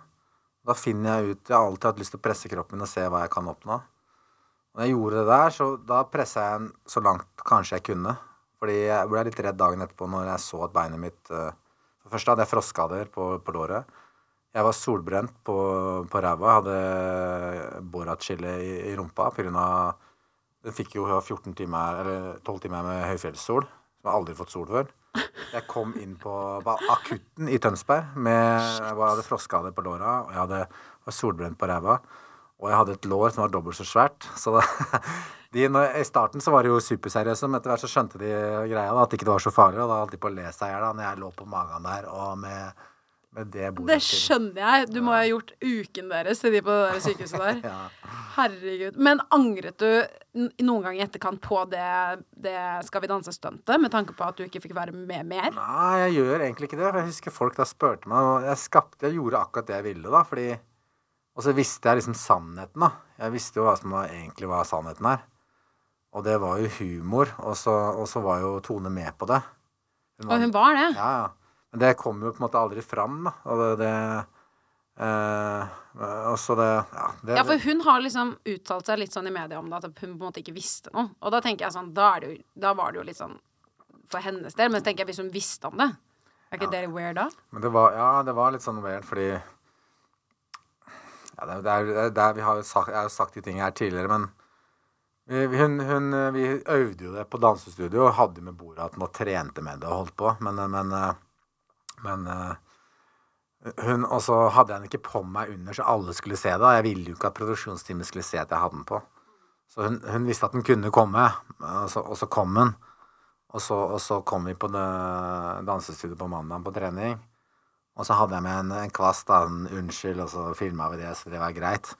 Da finner jeg ut Jeg har alltid hatt lyst til å presse kroppen min og se hva jeg kan oppnå. Og når jeg gjorde det der, så da pressa jeg den så langt kanskje jeg kunne. Fordi jeg ble litt redd dagen etterpå når jeg så at beinet mitt eh, For først hadde jeg frostskader på, på låret. Jeg var solbrent på, på ræva. Hadde borat-chille i, i rumpa pga. Den fikk jo 14 timer, eller 12 timer med høyfjellssol. Som jeg aldri fått sol før. Jeg kom inn på akutten i Tønsberg med Jeg hadde frostskader på låra, og jeg hadde, var solbrent på ræva. Og jeg hadde et lår som var dobbelt så svært. Så da, de, når, I starten så var de jo superseriøse, men etter hvert så skjønte de greia, da, at ikke det var så farlig. Og da holdt de på å le seg i hjel når jeg lå på magen der og med, med det bordet Det skjønner jeg. Du må ha gjort uken deres til de på det der sykehuset der. Ja. Herregud. Men angret du noen gang i etterkant på det, det Skal vi danse-stuntet, med tanke på at du ikke fikk være med mer? Nei, jeg gjør egentlig ikke det. For jeg husker folk da spurte meg, og jeg skapte, jeg gjorde akkurat det jeg ville, da. Fordi Og så visste jeg liksom sannheten, da. Jeg visste jo hva som var, egentlig var sannheten her. Og det var jo humor, og så, og så var jo Tone med på det. Og hun var det. Ja, ja. Men det kom jo på en måte aldri fram, da. Og det, det eh, Og så det Ja, det, Ja, for hun har liksom uttalt seg litt sånn i media om det, at hun på en måte ikke visste noe. Og da tenker jeg sånn, da, er det jo, da var det jo litt sånn for hennes del. Men så tenker jeg hvis hun visste om det Er ikke det weird da? Men det var, ja, det var litt sånn weird, fordi ja, det, er- det er, det er, vi har jo sagt, Jeg har sagt de tingene her tidligere, men vi, hun, hun, vi øvde jo det på dansestudio. Hadde med Boraten og trente med det og holdt på. Men, men, men hun, Og så hadde jeg den ikke på meg under, så alle skulle se det. Og jeg ville jo ikke at produksjonsteamet skulle se at jeg hadde den på. Så hun, hun visste at den kunne komme, og så, og så kom hun. Og så, og så kom vi på dansestudioet på mandag på trening. Og så hadde jeg med en, en kvast, da, en unnskyld, og så filma vi det, så det var greit.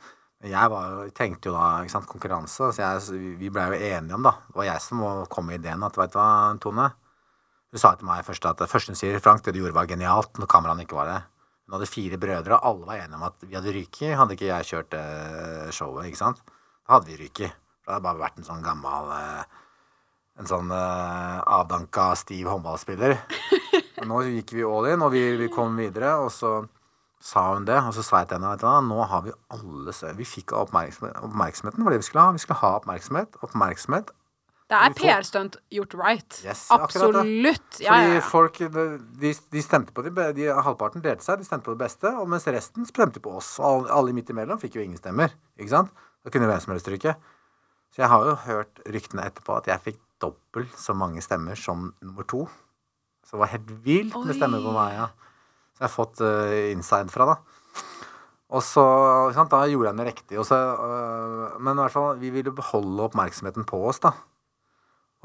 Men jeg var, tenkte jo da ikke sant, konkurranse, så jeg, vi- blei jo enige om, da Det var jeg som kom med ideen at vet du hva, Tone Hun sa til meg først at det første hun sier, Frank, det du gjorde var genialt når kameraene ikke var der. Hun hadde fire brødre, og alle var enige om at vi hadde ryket. Hadde ikke jeg kjørt eh, showet, ikke sant. Da hadde vi ryket. Da det hadde bare vært en sånn gammel eh, En sånn eh, avdanka, stiv håndballspiller. Nå gikk vi all in, og vi, vi kom videre, og så sa hun det. Og så sa jeg til henne at nå har vi alle søvn. Vi fikk oppmerksomhet, oppmerksomheten, for det vi skulle ha. Vi skulle ha oppmerksomhet. Oppmerksomhet. Det er PR-stunt gjort right. Yes. Absolutt. Ja, ja, ja. folk de, de stemte på de, de Halvparten delte seg, de stemte på det beste, og mens resten stemte på oss. Og alle midt imellom fikk jo ingen stemmer. Ikke sant? Da kunne hvem som helst trykke. Så jeg har jo hørt ryktene etterpå at jeg fikk dobbelt så mange stemmer som nummer to. Så det var helt vilt med stemmer på meg, ja. Så jeg har fått uh, inside fra, da. Og så, sant, Da gjorde jeg det riktig. Og så, uh, men i hvert fall, vi ville beholde oppmerksomheten på oss, da.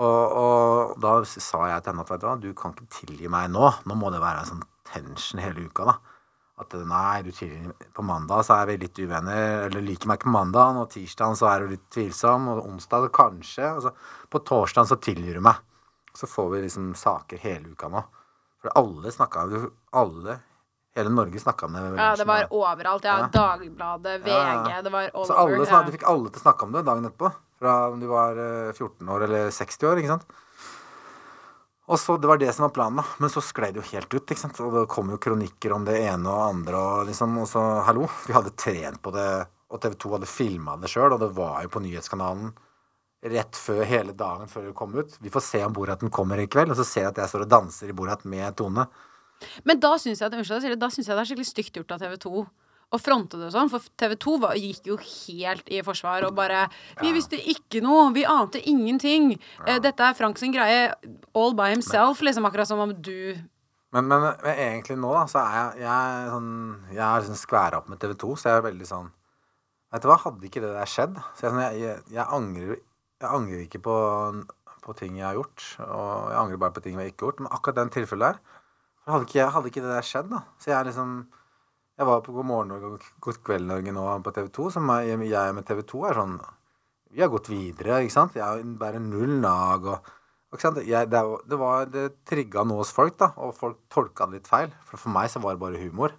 Og, og da sa jeg til henne at du du kan ikke tilgi meg nå. Nå må det være en sånn tension hele uka, da. At nei, du tilgir På mandag så er vi litt uvenner, eller liker meg ikke på mandag, og tirsdag så er du litt tvilsom, og onsdag så kanskje. Og så på torsdag så tilgir du meg. Så får vi liksom saker hele uka nå. For alle snakka Alle, hele Norge snakka om det. ja, det var overalt. Ja, Ja. Dagbladet, VG, Ja, det var all Så alle, over. ja. Du fikk alle til å snakke om det dagen etterpå. Fra om du var eh, 14 år eller 60 år. ikke sant? Og så, Det var det som var planen, da. Men så sklei det jo helt ut. ikke sant? Og det kom jo kronikker om det ene og andre. Og liksom, og så, hallo, vi hadde trent på det, og TV 2 hadde filma det sjøl, og det var jo på nyhetskanalen rett før hele dagen før det kom ut. Vi får se om Boraten kommer i kveld, og så ser jeg at jeg står og danser i Borat med Tone. Men da syns jeg, jeg det, er skikkelig stygt gjort av TV 2 å fronte det sånn. For TV 2 var, gikk jo helt i forsvar og bare Vi visste ikke noe. Vi ante ingenting. Ja. Dette er Frank sin greie all by himself. Liksom akkurat som om du Men, men, men egentlig nå, da, så er jeg, jeg, sånn, jeg er liksom skværa opp med TV 2, så jeg er veldig sånn Vet du hva, hadde ikke det der skjedd Så jeg, sånn, jeg, jeg, angrer, jeg angrer ikke på, på ting jeg har gjort, og jeg angrer bare på ting jeg ikke har gjort. Men akkurat den tilfellet der hadde ikke, hadde ikke det der skjedd, da Så jeg er liksom Jeg var på God morgen og God kveld Norge nå på TV 2, som jeg, jeg med TV 2 er sånn Vi har gått videre, ikke sant? Jeg bærer null nag og? Jeg, det, var- det, det trigga noe hos folk, da, og folk tolka det litt feil. For for meg så var det bare humor.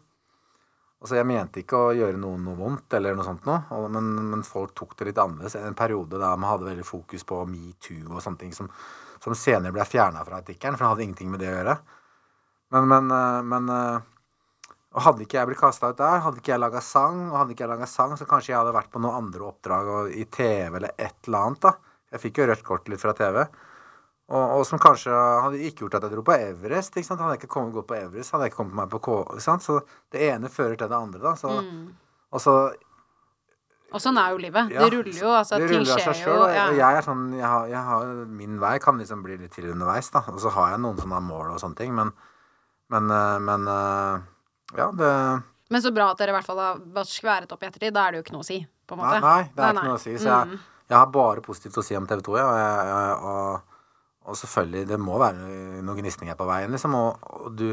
Altså, Jeg mente ikke å gjøre noen noe vondt, eller noe sånt noe, men, men folk tok det litt annerledes. En periode da man hadde veldig fokus på metoo og sånne ting som, som senere ble fjerna fra artikkelen, for det hadde ingenting med det å gjøre. Men, men, eh, men eh, og Hadde ikke jeg blitt kasta ut der, hadde ikke jeg laga sang, og hadde ikke jeg laga sang, så kanskje jeg hadde vært på noen andre oppdrag og, i TV eller et eller annet. da. Jeg fikk jo rødt kort litt fra TV. Og, og som kanskje hadde ikke gjort at jeg dro på Everest. ikke sant? Hadde jeg ikke kommet godt på Everest, hadde jeg ikke kommet meg på K... ikke sant? Så det ene fører til det andre, da. Så, Og så Og sånn er jo livet. ja, det ruller jo. Altså, det ting ruller av skjer selv, jo. Ja. Og jeg er sånn jeg har, jeg har, Min vei kan liksom bli litt til underveis, da. Og så har jeg noen som har mål og sånne ting, men Men, eh, men eh, Ja, det Men så bra at dere i hvert fall har skværet opp i ettertid. Da er det jo ikke noe å si, på en måte. Nei, nei, det er Nei, ikke nei. noe å si. Så jeg, jeg har bare positivt å si om TV 2, ja. Og, jeg, og, og selvfølgelig, det må være noen gnisninger på veien, liksom. Og, og du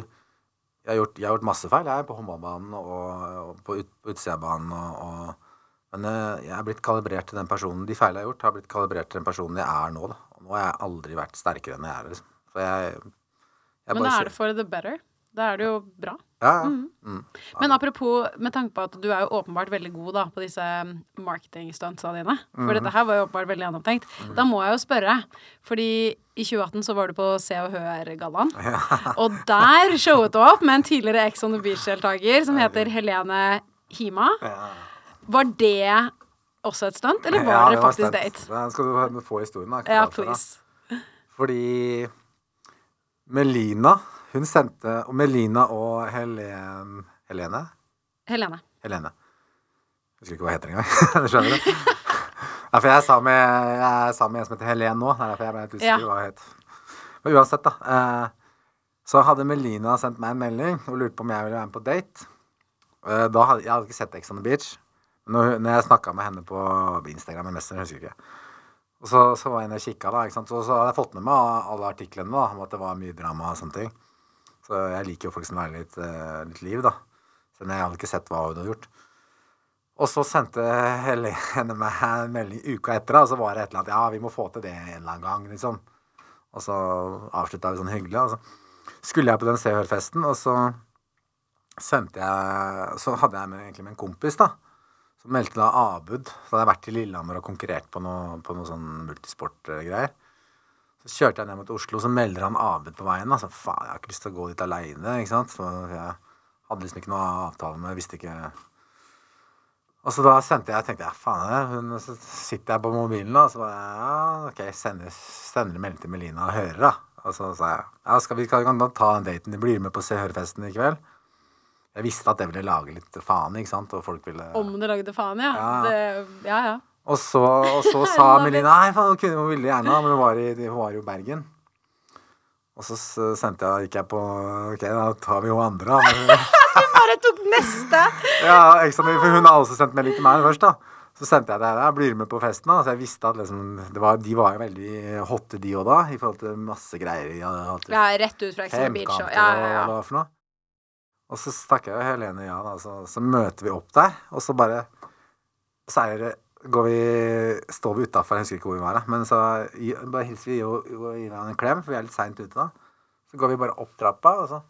jeg har, gjort, jeg har gjort masse feil, jeg, på håndballbanen og, og på, ut, på utsida av banen. Og, men eh, jeg er blitt kalibrert til den personen De feilene jeg har gjort, har blitt kalibrert til den personen jeg er nå. Da. Og nå har jeg aldri vært sterkere enn jeg er. Liksom. for jeg, jeg Men er det for the better. Da er det jo bra. Ja, ja. Mm. Men apropos, med tanke på at du er jo åpenbart veldig god da på disse marketingstuntsa dine, for Mhm. dette her var jo åpenbart veldig gjennomtenkt, da må jeg jo spørre, fordi i 2018 så var du på Se og Hør-gallaen, og der showet du opp med en tidligere Ex on the Beach-deltaker som heter Helene Hima. Var det også et stunt, eller var Ja, var faktisk date? Ja, skal du få historien, da. Ja, please. Fordi Melina hun sendte Og Melina og Helen Helene? Helene. Helene. Jeg husker ikke hva hun heter engang. Skjønner du? Nei, for jeg sa, med, jeg sa med en som heter Helen nå. Det er derfor jeg ble litt usikker Ja. hva hun het. Men uansett, da. Eh, så hadde Melina sendt meg en melding og lurte på om jeg ville være med på date. Eh, da hadde, jeg hadde ikke sett Ex on the Beach. Når, når jeg snakka med henne på Instagram Messenger, husker jeg ikke. Og så, så var jeg inne og kikka, da. Ikke sant? Så, så hadde jeg fått med meg alle artiklene da, om at det var mye drama og sånne ting. Så jeg liker jo folk som har litt, eh, litt liv, da. Så jeg hadde ikke sett hva hun hadde gjort. Og så sendte Helene meg en melding uka etter, og så var det et eller annet Ja, vi må få til det en eller annen gang, liksom. Og så avslutta vi sånn hyggelig. Og så skulle jeg på den Se og Hør-festen, og så sendte jeg Så hadde jeg med, egentlig med en kompis, da. Som meldte da avbud. Så hadde jeg vært i Lillehammer og konkurrert på noe, på noe sånn multisport-greier. Så kjørte jeg ned mot Oslo, så melder han avbud på veien. Altså, Så faen, jeg har ikke lyst til å gå dit aleine, jeg hadde liksom ikke noe avtale med Visste ikke og så da sendte jeg, tenkte jeg, faen så sitter jeg på mobilen da, og så bare, ja, ok, sender, sender melding til Melina og hører da. Og så sa jeg, ja, skal vi kan da ta den daten, de blir med på Se Hør-festen i kveld. Jeg visste at det ville lage litt faen, ikke sant, og folk ville... Om det lagde faen, ja. Ja. Det, ja, ja. Og så, og så sa Melina, nei, faen, hun kunne jo veldig gjerne, men hun var, i, hun var jo i Bergen. Og så sendte jeg, gikk jeg på, ok, da tar vi jo andre. Men- Bare tok neste! Ja, ekstra, for hun har også sendt melding til meg først, da. Så sendte jeg det her. Blir du med på festen, da? Så jeg visste at liksom, det var, de var jo veldig hotte, de òg da, i forhold til masse greier. Hatt Ja, rett ut fra Exxon Beach. og- Ja, og ja, ja. var for noe. Og så takker jeg Helene ja, da. Så, så møter vi opp der, og så bare Så er det går vi, står vi utafor, jeg husker ikke hvor vi var, da. Men så bare hilser vi og, gir hverandre en klem, for vi er litt seint ute da. Så går vi bare opp trappa, og så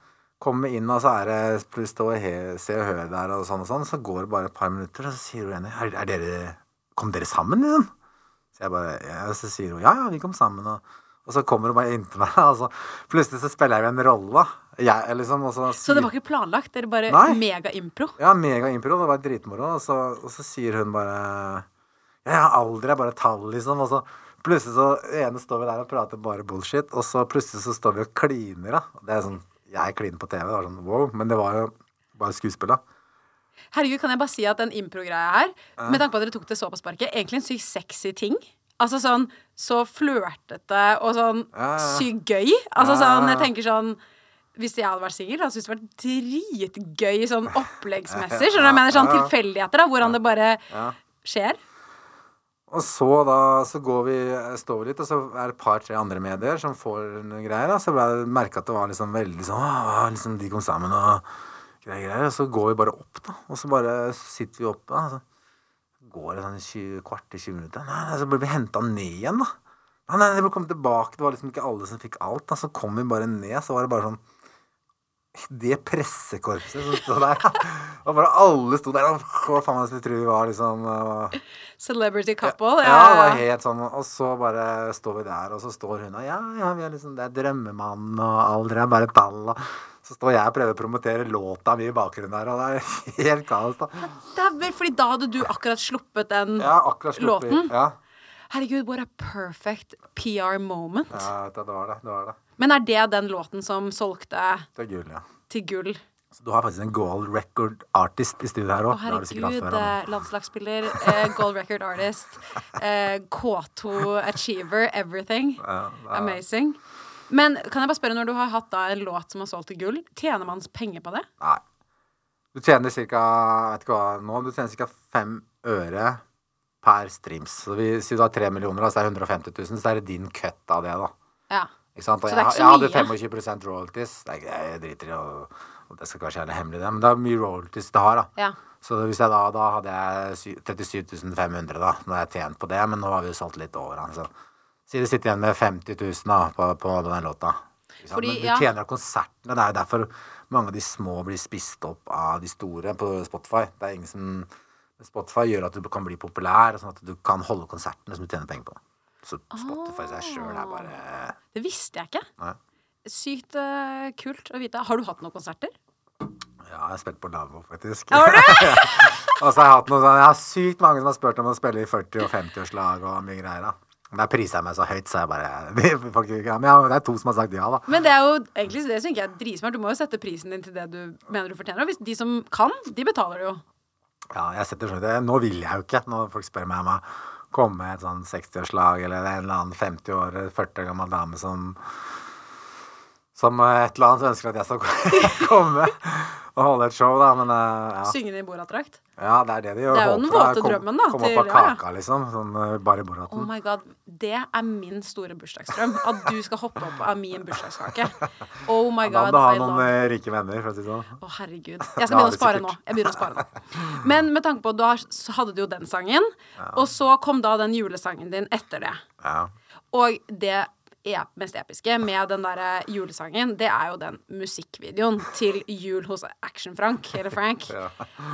kommer vi inn, og så er det pluss stå og he, se og høre der, og sånn og sånn. Så går det bare et par minutter, og så sier hun igjen er, er dere Kom dere sammen, liksom? Så jeg bare ja, Så sier hun ja, ja, vi kom sammen, og, og så kommer hun bare inntil meg, og så plutselig så spiller jeg en rolle. Jeg, liksom, så, Så det var ikke planlagt? Dere bare mega-impro? ja, mega-impro. Det var dritmoro. Og så, og så sier hun bare Ja, alder er bare tall, liksom. Og så plutselig så ene står vi der og prater bare bullshit, og så plutselig så står vi og kliner, da. Det er sånn Jeg kliner på TV. Det var sånn wow. Men det var jo bare skuespill, da. Herregud, kan jeg bare si at den impro-greia her, med tanke på at dere tok det så på sparket, egentlig en sykt sexy ting. Altså sånn så flørtete og sånn Ja, ja. sykt gøy. Altså Ja, ja, sånn, jeg tenker sånn hvis jeg hadde vært singel, hadde jeg syntes det vært dritgøy sånn oppleggsmessig. Skjønner du jeg mener? Sånn Ja, ja. tilfeldigheter, da, hvordan det bare skjer. Og så da så går vi, står vi litt, og så er det et par-tre andre medier som får noen greier. da, Så merka at det var liksom veldig sånn Å, liksom De kom sammen og greier, greier. Og så går vi bare opp, da. Og så bare sitter vi oppe. da, så går det sånn 20, kvart til 20 minutter. Nei, nei, så blir vi henta ned igjen, da. Nei, nei, det ble kommet tilbake. Det var liksom ikke alle som fikk alt. da, Så kom vi bare ned, så var det bare sånn det pressekorpset som sto der. Og bare alle sto der og hva faen skulle tro vi var liksom uh, Celebrity couple. ja, det var helt sånn. Og så bare står vi der, og så står hun og ja, ja, vi er liksom, det er drømmemannen, og alder er bare tall, og så står jeg og prøver å promotere låta mi i bakgrunnen der, og det er helt kaos, da. Dæven, fordi da hadde du akkurat sluppet den Ja, akkurat sluppet låten. Ja, Herregud, what a perfect PR moment. ja det var det. Det var det. Men er det den låten som solgte Det er gull, ja. til gull? Så du har faktisk en gold record artist i studio her Å, òg. Det hatt herregud. eh, Landslagsspiller, eh, gold record artist, eh, K2 achiever, everything. Ja, er- Amazing. Men kan jeg bare spørre, når du har hatt da en låt som har solgt til gull, tjener man penger på det? Nei. Du tjener ca. vet ikke hva nå, du tjener ca. fem øre per streams. Så vi, Si du har tre millioner, altså så er det 150 000, så er det din cut av det, da. Ja. Ikke sant? Og Så er jeg, jeg hadde mye. 25 royalties. Ikke, jeg driter i å og Det skal kanskje være hemmelig, det, men det er mye royalties det har, da. Ja. Så hvis jeg da, da hadde jeg sy- 37 500, da. Nå har jeg tjent på det, men nå har vi jo solgt litt over Altså. Så si det sitter igjen med 50 000 da, på, på den låta. Fordi, men du ja. tjener av konsertene. Det er jo derfor mange av de små blir spist opp av de store på Spotify. Det er ingen som Spotify gjør at du kan bli populær, sånn at du kan holde konsertene som du tjener penger på. Så Spotify seg sjøl er bare Det visste jeg ikke. Nei. Sykt uh, kult å vite. Har du hatt noen konserter? Ja, jeg har spilt på lavvo, faktisk. Har du? og så har jeg hatt noe sånn Jeg har sykt mange som har spurt om å spille i 40- og 50-årslag og mye greier, da. priser jeg meg så høyt, så jeg bare folk, ja, men ja, Det er to som har sagt ja, da. Men det er jo egentlig det synes jeg er dritsmart. Du må jo sette prisen din til det du mener du fortjener. Og hvis de som kan, de betaler jo. Ja, jeg setter sånn. Nå vil jeg jo ikke, når folk spør meg om å komme et sånn 60-årslag eller en eller annen 50 år, 40 år gammel dame som som et eller annet ønsker at jeg skal komme og holde et show, da, men eh, ja. Synge i Borat-drakt. Ja, det er det de gjør. Det er jo den våte drømmen, da, Komme opp av ja, ja. kaka, liksom. Sånn eh, bare i Oh boraten. my god, Det er min store bursdagsdrøm. At du skal hoppe opp av min bursdagskake. Oh my god. Da må du ha noen eh, rike venner, for å si det sånn. Å, herregud. Jeg skal begynne å spare nå. Jeg begynner å spare nå. Men med tanke på at du har, så hadde du jo den sangen, og så kom da den julesangen din etter det. Ja. Og det mest episke med den der julesangen, det er jo den musikkvideoen til Jul hos Action-Frank, eller Frank,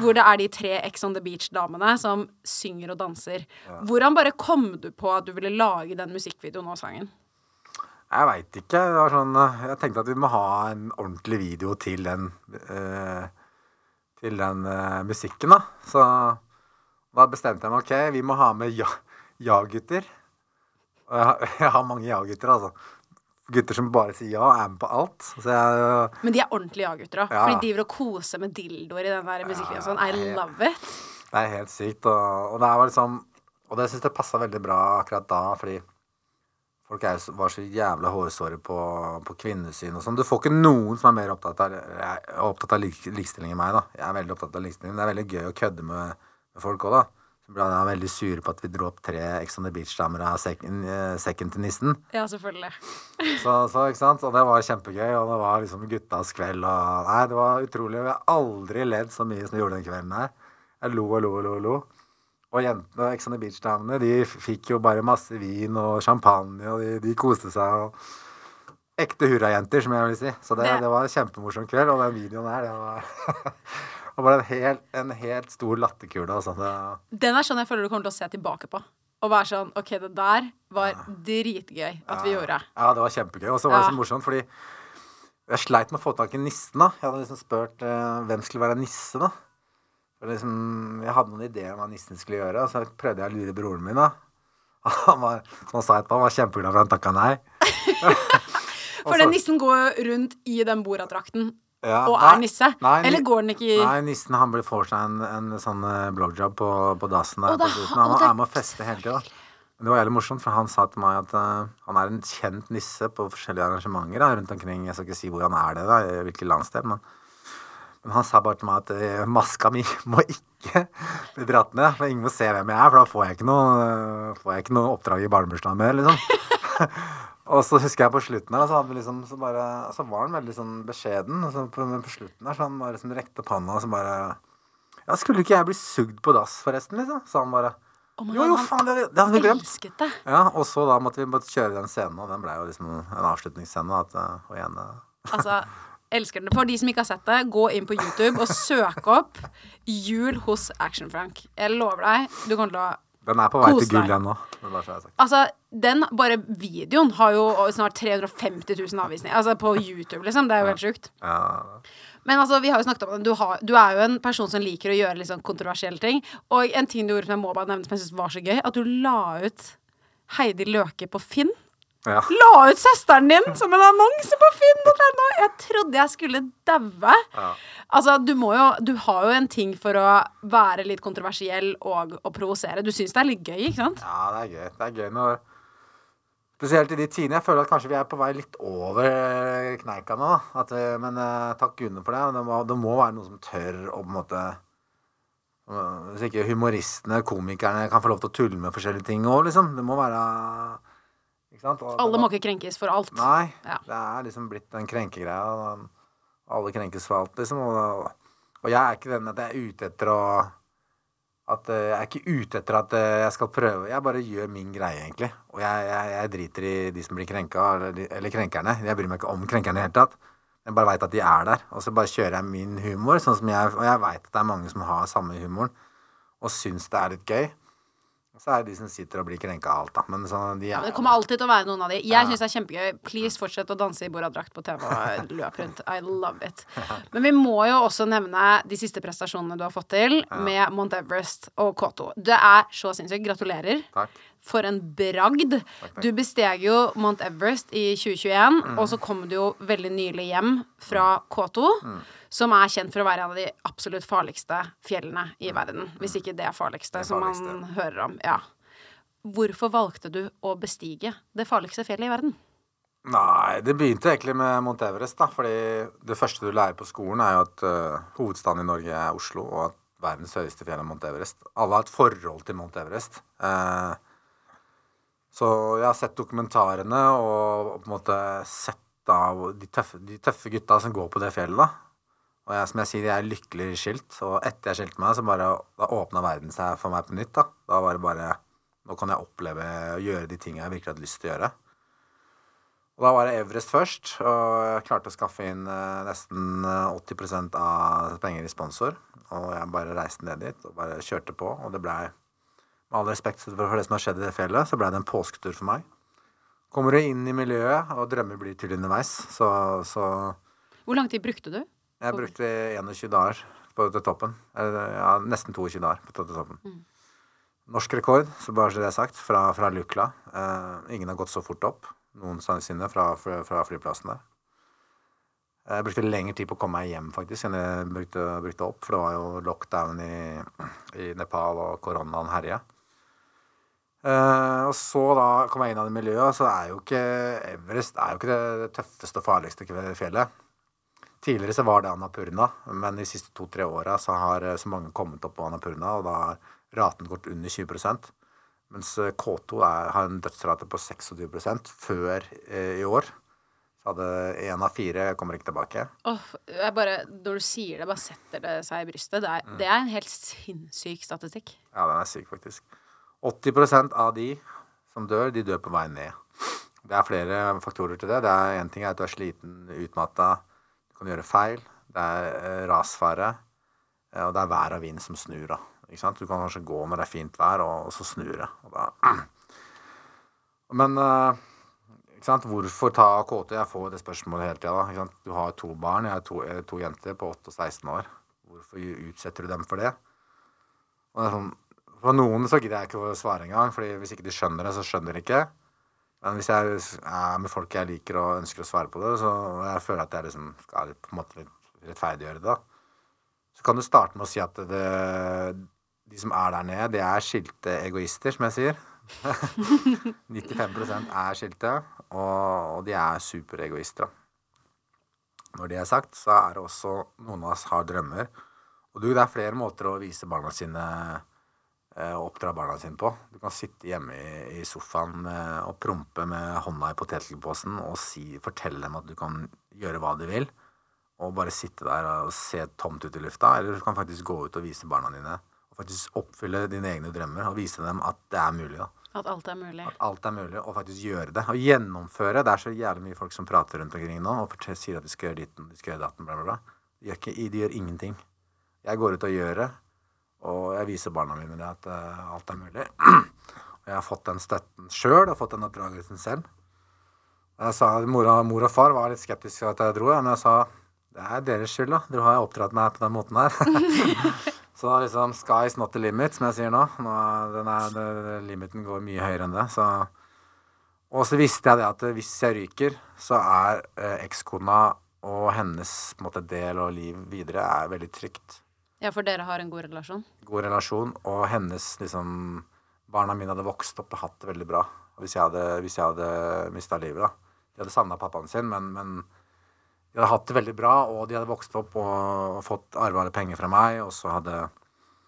hvor det er de tre Ex on the Beach-damene som synger og danser. Hvordan bare kom du på at du ville lage den musikkvideoen og sangen? Jeg veit ikke. Sånn, eh, jeg tenkte at vi må ha en ordentlig video til den eh, Til den eh, musikken, da. Så da bestemte jeg meg ok, vi må ha med ja- ja-gutter. Jeg, har- jeg har mange ja-gutter, altså. Gutter som bare sier ja, er med på alt. Så jeg Men de er ordentlige ja-gutter òg. Ja. For de driver og koser med dildoer i den der musikkvideoen. Sånn, I love it. Det er helt sykt. Og, og det var liksom Og det syns jeg passa veldig bra akkurat da, fordi folk er, var så jævla hårsåre på, på kvinnesyn og sånn. Du får ikke noen som er mer opptatt av, opptatt av lik, likestilling enn meg, da. Jeg er veldig opptatt av likestilling. Det er veldig gøy å kødde med, med folk òg, da. Så ble han veldig sure på at vi dro opp tre Ex on the Beach-damer av sekken, eh, sekken til nissen. Ja, selvfølgelig. Så, så, ikke sant? Og det var kjempegøy, og det var liksom guttas kveld og Nei, det var utrolig. Jeg har aldri ledd så mye som jeg gjorde den kvelden her. Jeg lo og lo og lo og lo. Og jentene, Ex on the Beach-damene, de fikk jo bare masse vin og champagne, og de, de koste seg. og Ekte hurrajenter, som jeg vil si. Så det, Det- det var en kjempemorsom kveld, og den videoen her, det var det var en helt, en helt stor latterkule. Altså. Den er sånn jeg føler du kommer til å se tilbake på. Og være sånn OK, det der var dritgøy at vi gjorde. Ja, det var kjempegøy. Og så var det så morsomt, fordi jeg sleit med å få tak i nissen. da. Jeg hadde liksom spurt eh, hvem skulle være nisse, da. Liksom, jeg hadde noen ideer om hva nissen skulle gjøre, og så prøvde jeg å lure broren min. da. Han var, som han sa etterpå, han var kjempeglad for han takka nei. For den nissen går rundt i den Borat-drakten Ja, og nei, er nisse. nei, Eller går den ikke i Nei, nissen han får seg en, en sånn eh, blowjob på, på dassen der. da, på han- var er med å feste hele tida. Det var jævlig morsomt, for han sa til meg at uh, han er en kjent nisse på forskjellige arrangementer da, rundt omkring. Jeg skal ikke si hvor han er det, da, i hvilket landsdel, men, men han sa bare til meg at uh, maska mi må ikke bli dratt ned. For ingen må se hvem jeg er, for da får jeg ikke noe, uh, får jeg ikke noe oppdrag i barnebursdagen mer, liksom. Og så husker jeg på slutten her, så, liksom, så, bare, så var han veldig sånn beskjeden. Så på, men på slutten her så han bare liksom rekte opp handa og så bare Ja, skulle ikke jeg bli sugd på dass, forresten? liksom? Sa han bare. Oh Jo, jo, faen, det, det hadde vi glemt. Ja, Og så da måtte vi bare kjøre den scenen, og den ble jo liksom en avslutningsscene. At, eh, og igjen, eh, Altså, elsker den. For de som ikke har sett det, gå inn på YouTube og søk opp 'Jul hos Action-Frank'. Jeg lover deg, du kommer til å den er på vei Kos til gull igjen nå. Altså, den bare videoen har jo snart 350 000 avvisninger. Altså på YouTube, liksom. Det er jo helt sjukt. Ja, Men altså, vi har jo snakket om det. Du, har, du er jo en person som liker å gjøre litt sånn kontroversielle ting. Og en ting du gjorde som jeg må bare nevne som jeg synes var så gøy, at du la ut Heidi Løke på Finn. Ja. La ut søsteren din som en annonse på finn.no! Jeg trodde jeg skulle daue. Altså, du må jo Du har jo en ting for å være litt kontroversiell og å provosere. Du syns det er litt gøy, ikke sant? Ja, det er gøy. Det er gøy når Spesielt i de tidene. Jeg føler at kanskje vi er på vei litt over kneika nå. At, eh, men eh, takk gudene for det. Det må, det må være noen som tør å på en måte eh, Hvis ikke humoristene, komikerne, kan få lov til å tulle med forskjellige ting òg, liksom. Det må være Alle må ikke krenkes for alt. Nei. Ja. Det er liksom blitt den krenkegreia. Alle krenkes for alt, liksom. Og, og jeg er ikke den at jeg er ute etter å at eh, Jeg er ikke ute etter at eh, jeg skal prøve. Jeg bare gjør min greie, egentlig. Og jeg, jeg, jeg driter i de som blir krenka, eller, eller krenkerne. Jeg bryr meg ikke om krenkerne i det hele tatt. Jeg bare veit at de er der. Og så bare kjører jeg min humor. Sånn som jeg, og jeg veit at det er mange som har samme humoren, og syns det er litt gøy. Så er det de som sitter og blir krenka av alt, da. Men så, de er Men det kommer alltid til å være noen av de. Jeg syns det er kjempegøy. Please, fortsett å danse i Borat-drakt på TV og løp rundt. I love it. Men vi må jo også nevne de siste prestasjonene du har fått til med Mount Everest og K2. Det er så sinnssykt. Gratulerer. Takk. For en bragd. Du besteg jo Mount Everest i 2021, og så kom du jo veldig nylig hjem fra K2, som er kjent for å være en av de absolutt farligste fjellene i verden. Hvis ikke det farligste, Det som man hører om. Ja. Hvorfor valgte du å bestige det farligste fjellet i verden? Nei, det begynte egentlig med Mount Everest, da. Fordi det første du lærer på skolen, er jo at uh, hovedstaden i Norge er Oslo, og at verdens høyeste fjell er Mount Everest. Alle har et forhold til Mount Everest. Uh, så jeg har sett dokumentarene og på en måte sett da de tøffe, de tøffe gutta som går på det fjellet, da. Og jeg, som jeg sier, jeg er lykkelig skilt. Og etter jeg skilte meg, så bare Da åpna verden seg for meg på nytt, da. Da var det bare Nå kan jeg oppleve og gjøre de tingene jeg virkelig hadde lyst til å gjøre. Og da var det Everest først, og jeg klarte å skaffe inn eh, nesten eh, 80% av penger i sponsor. Og jeg bare reiste ned dit og bare kjørte på, og det blei Med all respekt for det som har skjedd i det fjellet, så blei det en påsketur for meg. Kommer du inn i miljøet, og drømmer blir til underveis, så, så Hvor lang tid brukte du? Jeg brukte 21 dager på toppen. Ja, nesten 22 dager på toppen. Norsk rekord, så bare så det er sagt, fra, fra Lukla. Eh, ingen har gått så fort opp noensinne fra, fra, fra flyplassen der. Jeg brukte lengre tid på å komme meg hjem faktisk enn jeg brukte, brukte opp, for det var jo lockdown i, i Nepal, og koronaen herja. Eh, og så da kom jeg inn i det miljøet, så er jo ikke Everest er jo ikke det tøffeste og farligste fjellet. Tidligere så var det Annapurna, men de siste to-tre åra så har eh, så mange kommet opp på Annapurna, og da har raten gått under 20 Mens eh, K2 er, har en dødsrate på 26 før eh, i år. Så hadde én av fire kommer ikke tilbake. Oh, jeg bare, når du sier det, bare setter det seg i brystet. Det er, det er en helt sinnssyk statistikk. Ja, den er syk, faktisk. 80% av de som dør, de dør på vei ned. Det er flere faktorer til det. Det er Én ting er at du er sliten, utmatta, du kan gjøre feil. Det er eh, rasfare, eh, og det er vær og vind som snur. da. Ikke sant? Du kan kanskje gå når det er fint vær, og, så snur det. Men eh, ikke sant? hvorfor ta KT? Jeg får det spørsmålet hele tida. Du har to barn. Jeg har to, to jenter på 8 og 16 år. Hvorfor utsetter du dem for det? Og det er sånn, For noen så gidder jeg ikke å svare engang, fordi hvis ikke de skjønner det, så skjønner de ikke. Men hvis jeg er med folk jeg liker og ønsker å svare på det, så jeg føler at jeg liksom skal på en måte rettferdiggjøre det, da, så kan du starte med å si at det, de som er der nede, det er skilte egoister, som jeg sier. 95% er skilte, og, og de er superegoister. Når det er sagt, så er det også noen av oss har drømmer. Og du, det er flere måter å vise barna sine eh, oppdra barna sine på. Du kan sitte hjemme i, i sofaen og prompe med hånda i potetgullposen og si, fortelle dem at du kan gjøre hva du vil. Og bare sitte der og se tomt ut i lufta. Eller du kan faktisk gå ut og vise barna dine. Og faktisk oppfylle dine egne drømmer og vise dem at det er mulig. da. At alt er mulig. At alt er mulig, og faktisk gjøre det. Og gjennomføre. Det er så jævlig mye folk som prater rundt omkring nå og sier at de skal gjøre ditten, de skal gjøre datten, bla, bla, bla. De gjør, ikke, de gjør ingenting. Jeg går ut og gjør det, og jeg viser barna mine det at uh, alt er mulig. og jeg har fått den støtten sjøl, og fått den oppdragelsen selv. Jeg sa, mor, og- mor og far var litt skeptiske til at jeg dro, men jeg sa det er deres skyld, da. Dere har oppdratt meg på den måten her. så liksom sky's not the limit, som jeg sier nå. nå er- den er, den limiten går mye høyere enn det. Så og så visste jeg det at hvis jeg ryker, så er eh, ekskona og hennes måte, del og liv videre er veldig trygt. Ja, for dere har en god relasjon? God relasjon. Og hennes liksom Barna mine hadde vokst opp og hatt det veldig bra. Hvis jeg hadde, hvis hadde mista livet, da. De hadde savna pappaen sin, men, men de hadde hatt det veldig bra, og de hadde vokst opp og, fått arva penger fra meg, og så hadde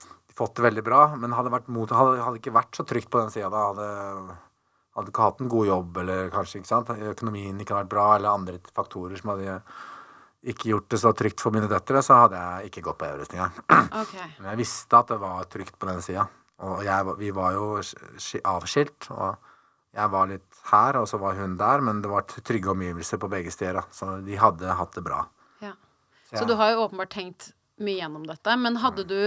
de fått det veldig bra. Men hadde, vært mot, hadde, hadde ikke vært så trygt på den sida da. Hadde, hadde ikke hatt en god jobb, eller kanskje ikke sant? økonomien ikke hadde vært bra, eller andre faktorer som hadde ikke gjort det så trygt for mine døtre, så hadde jeg ikke gått på Everest engang. Okay. Men jeg visste at det var trygt på den sida. Og jeg, vi var jo avskilt, og jeg var litt her, og så var hun der, men det var trygge omgivelser på begge steder. Så de hadde hatt det bra. Ja. Så Så du har jo åpenbart tenkt mye gjennom dette. Men hadde du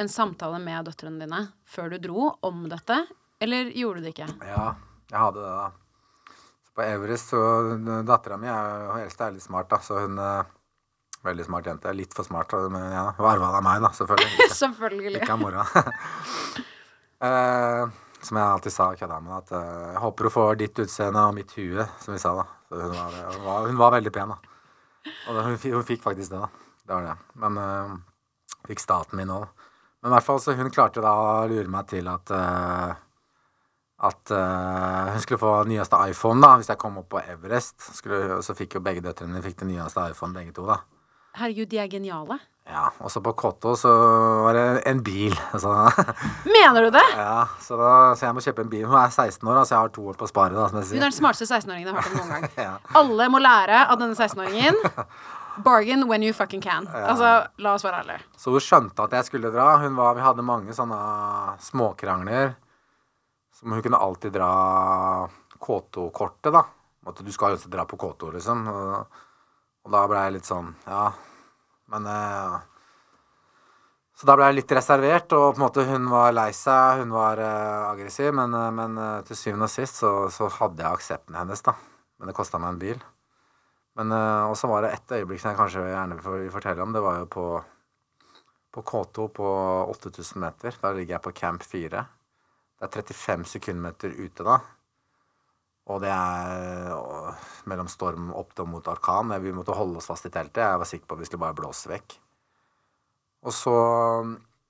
en samtale med døtrene dine før du dro om dette? Eller gjorde du det ikke? Ja, jeg hadde det, da. Så på Everest så Dattera mi er jo eldste er litt smart, da, så hun eh, Veldig smart jente. Litt for smart, men ja, hun arva det av meg, da, selvfølgelig. Selvfølgelig. ikke av mora. uh, som jeg alltid sa kødda med, at uh, jeg håper hun får ditt utseende og mitt hue, som vi sa da. Så hun var, hun var, hun var veldig pen, da. Og hun, hun fikk faktisk det, da. Det var det. Men uh, fikk staten min òg. Men i hvert fall så hun klarte da å lure meg til at uh, at uh, hun skulle få nyeste iPhone da, hvis jeg kom opp på Everest. Skulle, så fikk jo begge døtrene fikk den nyeste iPhone, begge to. da. Herregud, de er geniale. Ja, Og så på Kotto så var det en bil. Så, Mener du det? ja, så, da, så jeg må kjøpe en bil. Hun er 16 år, så jeg har to år på å spare. da, som jeg Hun er den smarteste 16-åringen jeg har hørt om noen gang. Ja. Alle må lære av denne 16-åringen. Bargain when you fucking can. Altså, la oss være ærlige. Så hun skjønte at jeg skulle dra. Hun var, vi hadde mange sånne småkrangler. Som hun kunne alltid dra K2-kortet, da. At du skal jo dra på K2, liksom. Og, og da ble jeg litt sånn Ja, men eh, Så da ble jeg litt reservert, og på en måte hun var lei seg, hun var eh, aggressiv, men, eh, men eh, til syvende og sist så, så hadde jeg aksepten hennes, da. Men det kosta meg en bil. Men eh, Og så var det ett øyeblikk som jeg kanskje gjerne vil fortelle om. Det var jo på, på K2 på 8000 meter. Da ligger jeg på camp 4. Det er 35 sekundmeter ute da. Og det er og, mellom storm opp og mot orkan. Vi måtte holde oss fast i teltet. Jeg var sikker på at vi skulle bare blåse vekk. Og så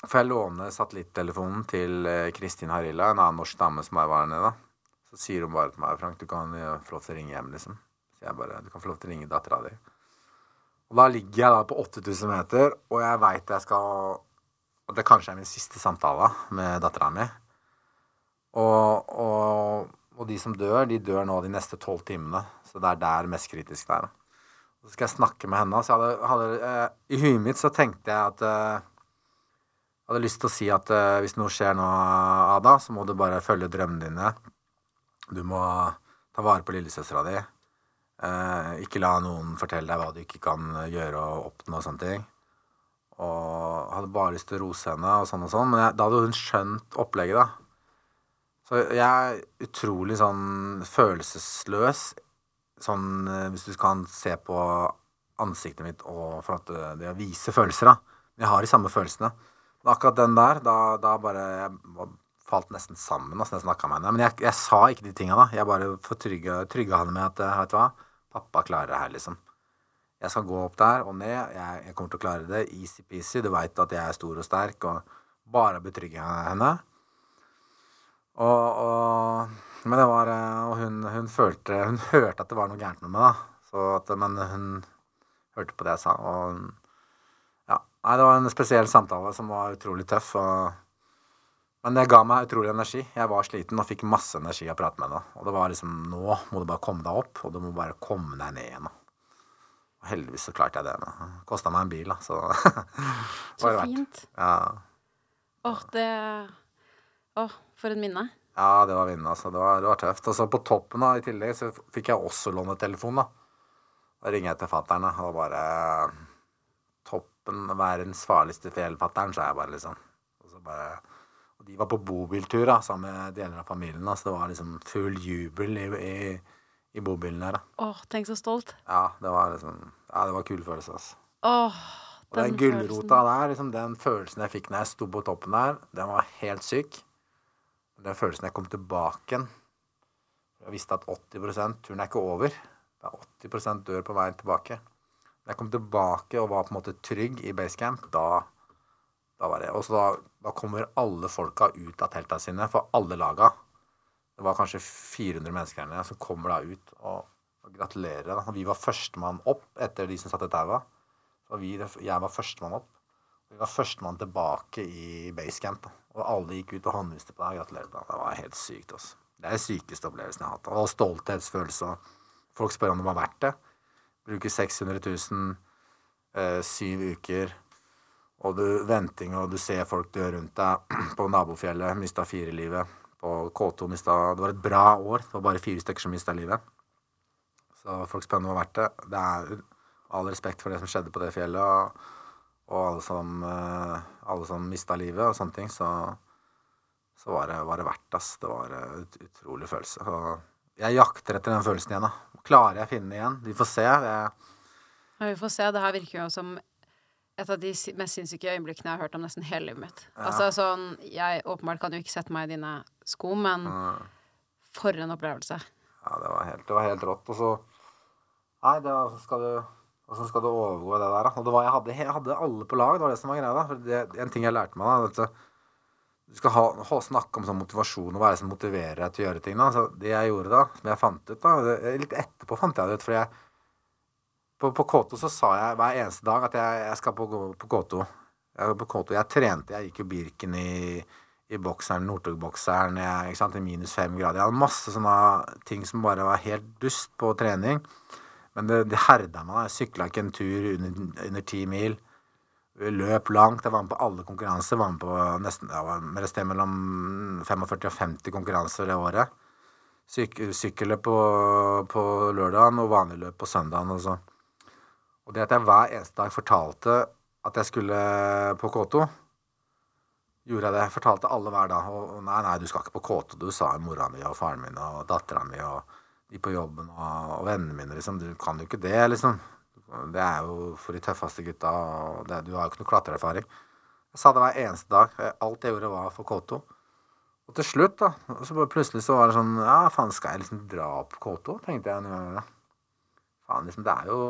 får jeg låne satellittelefonen til eh, Kristin Harilla, en annen norsk dame som bare var her nede. Så sier hun bare til meg, Frank, du kan eh, få lov til å ringe hjem, liksom. Så jeg bare, du kan få lov til å ringe dattera di. Og da ligger jeg da på 8000 meter, og jeg veit jeg skal At det kanskje er min siste samtale med dattera mi. Og, og, og de som dør, de dør nå de neste tolv timene. Så det er der mest kritisk det er. Så skal jeg snakke med henne. Så hadde, hadde, eh, I huet mitt så tenkte jeg at eh, Jeg hadde lyst til å si at eh, hvis noe skjer nå, Ada, så må du bare følge drømmene dine. Du må ta vare på lillesøstera di. Eh, ikke la noen fortelle deg hva du ikke kan gjøre og oppnå og sånne ting. Og hadde bare lyst til å rose henne og sånn og sånn. Men jeg, da hadde hun skjønt opplegget, da. Så jeg er utrolig sånn følelsesløs. Sånn eh, hvis du kan se på ansiktet mitt og for at det, det å vise følelser, da. Jeg har de samme følelsene. Men akkurat den der, da, da bare Jeg falt nesten sammen altså, jeg snakka med henne. Men jeg, jeg sa ikke de tinga, da. Jeg bare fortrygga trygga henne med at eh, vet du hva, pappa klarer det her, liksom. Jeg skal gå opp der og ned. Jeg, jeg kommer til å klare det. Easy-peasy. Du veit at jeg er stor og sterk. Og bare betrygge henne. Og, og Men det var eh, Og hun, hun følte Hun hørte at det var noe gærent med meg, da. Så at, men hun hørte på det jeg sa. Og ja. Nei, det var en spesiell samtale som var utrolig tøff. Og, men det ga meg utrolig energi. Jeg var sliten og fikk masse energi av å prate med henne. Og det var liksom Nå må du bare komme deg opp, og du må bare komme deg ned igjen. Og heldigvis så klarte jeg det. det Kosta meg en bil, da, så Så fint. Ja. Åh, det Åh, for et minne. Ja, det var vinne, altså. Det var, det var tøft. Og så på toppen da, i tillegg så fikk jeg også lånetelefon, da. Da ringer jeg til fatter'n, og bare Toppen, verdens farligste fjell, fatter'n, sa jeg bare, liksom. Og så bare Og de var på bobiltur, da, sammen med deler av familien, da, så det var liksom full jubel i, i, i bobilen der, da. Åh, tenk så stolt. Ja, det var liksom Ja, det var kul følelse, altså. Åh, den Og den gulrota der, liksom, den følelsen jeg fikk når jeg sto på toppen der, den var helt syk. Den følelsen jeg kom tilbake igjen Jeg visste at 80% turen er ikke over. Det er 80% dør på veien tilbake. Når jeg kom tilbake og var på en måte trygg i basecamp, da, da var det Og så da, da kommer alle folka ut av telta sine, for alle laga. Det var kanskje 400 mennesker her som kommer da ut og, og gratulerer. Da. Vi var førstemann opp etter de som satt i taua. Jeg var førstemann opp. Vi var førstemann tilbake i basecamp. da. Og alle gikk ut og håndviste på deg. Da. Det var helt sykt. også. Det er den sykeste opplevelsen jeg har hatt. Og stolthetsfølelse. Folk spør om det var verdt det. Bruker 600 000, eh, syv uker, og du venting, og du ser folk dø rundt deg. På nabofjellet mista fire livet. På K2 mista Det var et bra år. Det var bare fire stykker som mista livet. Så folk spør om det var verdt det. Det er all respekt for det som skjedde på det fjellet, og, og alle som, eh, alle som mista livet og sånne ting. Så, så var det, var det verdt ass. Det var en ut, utrolig følelse. Og jeg jakter etter den følelsen igjen. da. Klarer jeg å finne den igjen? Vi får se. Jeg... Ja, vi får se. Det her virker jo som et av de mest sinnssyke øyeblikkene jeg har hørt om nesten hele livet mitt. Altså sånn Jeg åpenbart kan jo ikke sette meg i dine sko, men for en opplevelse. ja, det, var helt, det var helt rått. Og så Nei, det var, så skal du Hvordan skal du overgå det der, da? Og det var, jeg, hadde, jeg hadde alle på lag, det var det som var greia. For det, en ting jeg lærte meg, da vet du, skal ha, ha snakke om sånn motivasjon og hva er det som motiverer deg til å gjøre ting. da. Så det jeg gjorde da, som jeg fant ut da, det, Litt etterpå fant jeg det ut, fordi jeg på, på K2 så sa jeg hver eneste dag at jeg, jeg skal på, på K2. Jeg, på K2. jeg trente, jeg gikk jo Birken i, i bokseren, Northug-bokseren, i minus fem grader. Jeg hadde masse sånne ting som bare var helt dust på trening. Men det, det herda meg. Jeg sykla ikke en tur under, ti mil. Løp langt. Jeg var med på alle konkurranser. Var med på nesten, ja, var med et sted mellom 45 og 50 konkurranser det året. Syk, sykkelløp på, på lørdagen og vanlig løp på søndagen. Og, så. og det at jeg hver eneste dag fortalte at jeg skulle på K2, gjorde jeg det. Jeg fortalte alle hver dag. Og nei, nei, du skal ikke på K2. Du sa mora mi og faren min og dattera mi og de på jobben og, og vennene mine, liksom. Du kan jo ikke det, liksom. Det er jo for de tøffeste gutta, og det, du har jo ikke noe klatreerfaring. Jeg sa det hver eneste dag. Alt jeg gjorde, var for K2. Og til slutt, da, så bare plutselig så var det sånn Ja, faen, skal jeg liksom dra opp K2? Tenkte jeg noen ganger. da. Faen, liksom, det er jo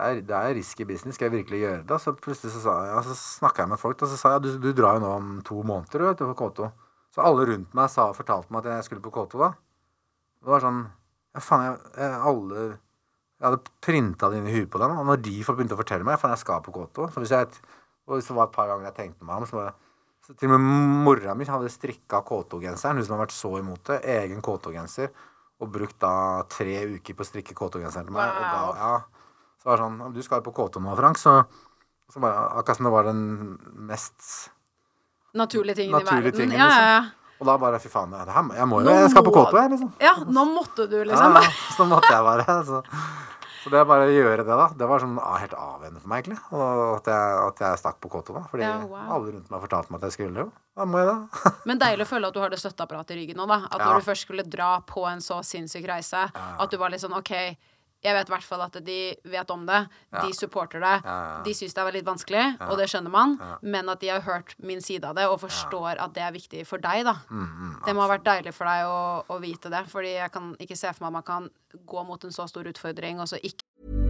det er, det er risky business. Skal jeg virkelig gjøre det? Så plutselig så, sa jeg, ja, så snakka jeg med folk, og så sa jeg du, du drar jo nå om to måneder du vet på K2. Så alle rundt meg sa, fortalte meg at jeg skulle på K2 da. Det var sånn Ja, faen, jeg, jeg, alle Jeg hadde printa det inn i huet på dem. Og når de folk begynte å fortelle meg Faen, jeg skal på K2. Så hvis jeg Og hvis det var et par ganger jeg tenkte meg om, så var så til og med mora mi hadde strikka K2-genseren. Hun som har vært så imot det. Egen K2-genser. Og brukt da tre uker på å strikke K2-genseren til meg. Wow. ga, ja, så var det sånn Du skal jo på K2 nå, Frank. Så, så bare, akkurat som det var den mest Naturlige tingen i verden. tingen, ja, ja, ja. Og da bare Fy faen, det her, jeg må jo Jeg skal på må- K2, jeg, liksom. ja, nå måtte du, liksom. Ja, så måtte jeg bare. Så, så det bare å gjøre det, da, det var sånn ah, helt avgjørende for meg, egentlig. At jeg, at jeg stakk på K2, da. Fordi Ja, wow. alle rundt meg fortalte meg at jeg skulle jo. Da må jeg det. Men deilig å føle at du har det støtteapparatet i ryggen nå, da. At Ja. når du først skulle dra på en så sinnssyk reise, at du var litt sånn OK, jeg vet i hvert fall at de vet om det. De supporter det. De syns det er litt vanskelig, og det skjønner man, men at de har hørt min side av det og forstår at det er viktig for deg, da. det må ha vært deilig for deg å, å vite det, fordi jeg kan ikke se for meg at man kan gå mot en så stor utfordring og så ikke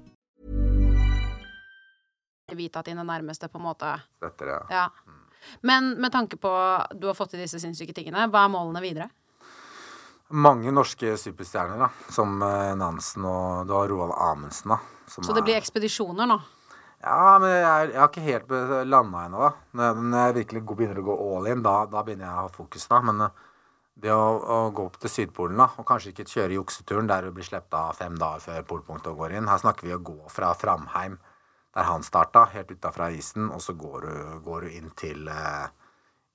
Vite at dine nærmeste på en måte Støtter det. Ja. Men med tanke på du har fått til disse sinnssyke tingene, hva er målene videre? Mange norske superstjerner, da. Som eh, Nansen og du har Roald Amundsen, da. som Så det blir ekspedisjoner nå? Ja, men jeg, jeg har ikke helt landa ennå. Når når jeg virkelig begynner å gå all in, da, da begynner jeg å ha fokus, da. Men eh, det å, å gå opp til Sydpolen, da, og kanskje ikke kjøre jukseturen der du blir sluppet av fem dager før polpunktet går inn. Her snakker vi å gå fra Framheim, der han starta, helt utafra isen, og så går du, går du inn til, eh,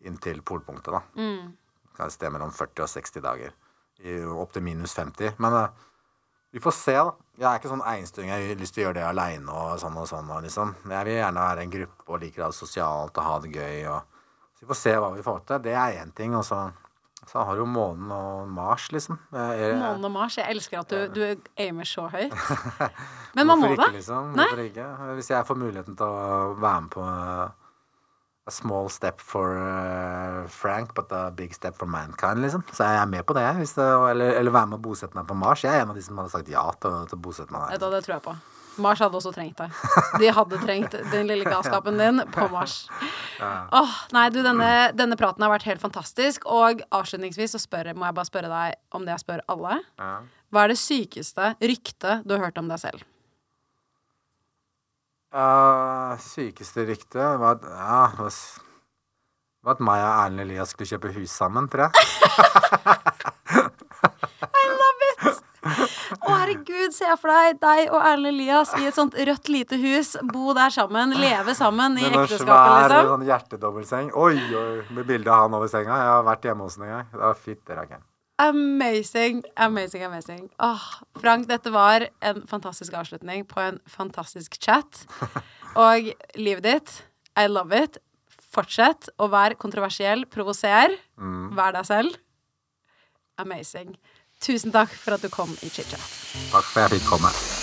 inn til polpunktet, da. Kan et sted mellom 40 og 60 dager. Opp til minus 50. Men eh, vi får se, da. Jeg er ikke sånn einstøing. Jeg har lyst til å gjøre det aleine og sånn og sånn. Og liksom. Jeg vil gjerne være en gruppe og liker å ha det sosialt og ha det gøy. Og... Så vi får se hva vi får til. Det er én ting. Og så, så har du jo månen og Mars, liksom. Jeg, jeg, Månen og Mars. Jeg elsker at du, du aimer så høyt. Men man må det. liksom? Nei? Hvorfor ikke? Hvis jeg får muligheten til å være med på uh, A small step for uh, Frank, but a big step for mankind, liksom. Så er jeg med på det. Hvis det eller, eller være med å bosette meg på Mars. Jeg er en av de som hadde sagt ja til, til å bosette meg der. Liksom. Det, det tror jeg på. Mars hadde også trengt deg. De hadde trengt den lille galskapen din på Mars. Åh, nei, du, denne, denne praten har vært helt fantastisk. Og avslutningsvis så spør, må jeg bare spørre deg om det jeg spør alle. Ja. Hva er det sykeste ryktet du har hørt om deg selv? Uh, sykeste rykte var at ja, var at meg og Erlend Elias skulle kjøpe hus sammen, tror jeg. Å, herregud, se for deg deg og Erlend Elias i et sånt rødt lite hus. Bo der sammen, leve sammen i ekteskapet, svær liksom. sånn hjertedobbeltseng. Oi, oi, med bilde av han over senga. Jeg har vært hjemme hos ham en gang. Det var Fytti rakkeren. Amazing, amazing, amazing. Åh, Frank, dette var en fantastisk avslutning på en fantastisk chat. Og livet ditt, I love it. Fortsett å være kontroversiell, provoser. Vær deg selv. Amazing. Tusen takk for at du kom i chit-chat. Takk for at jeg fikk komme.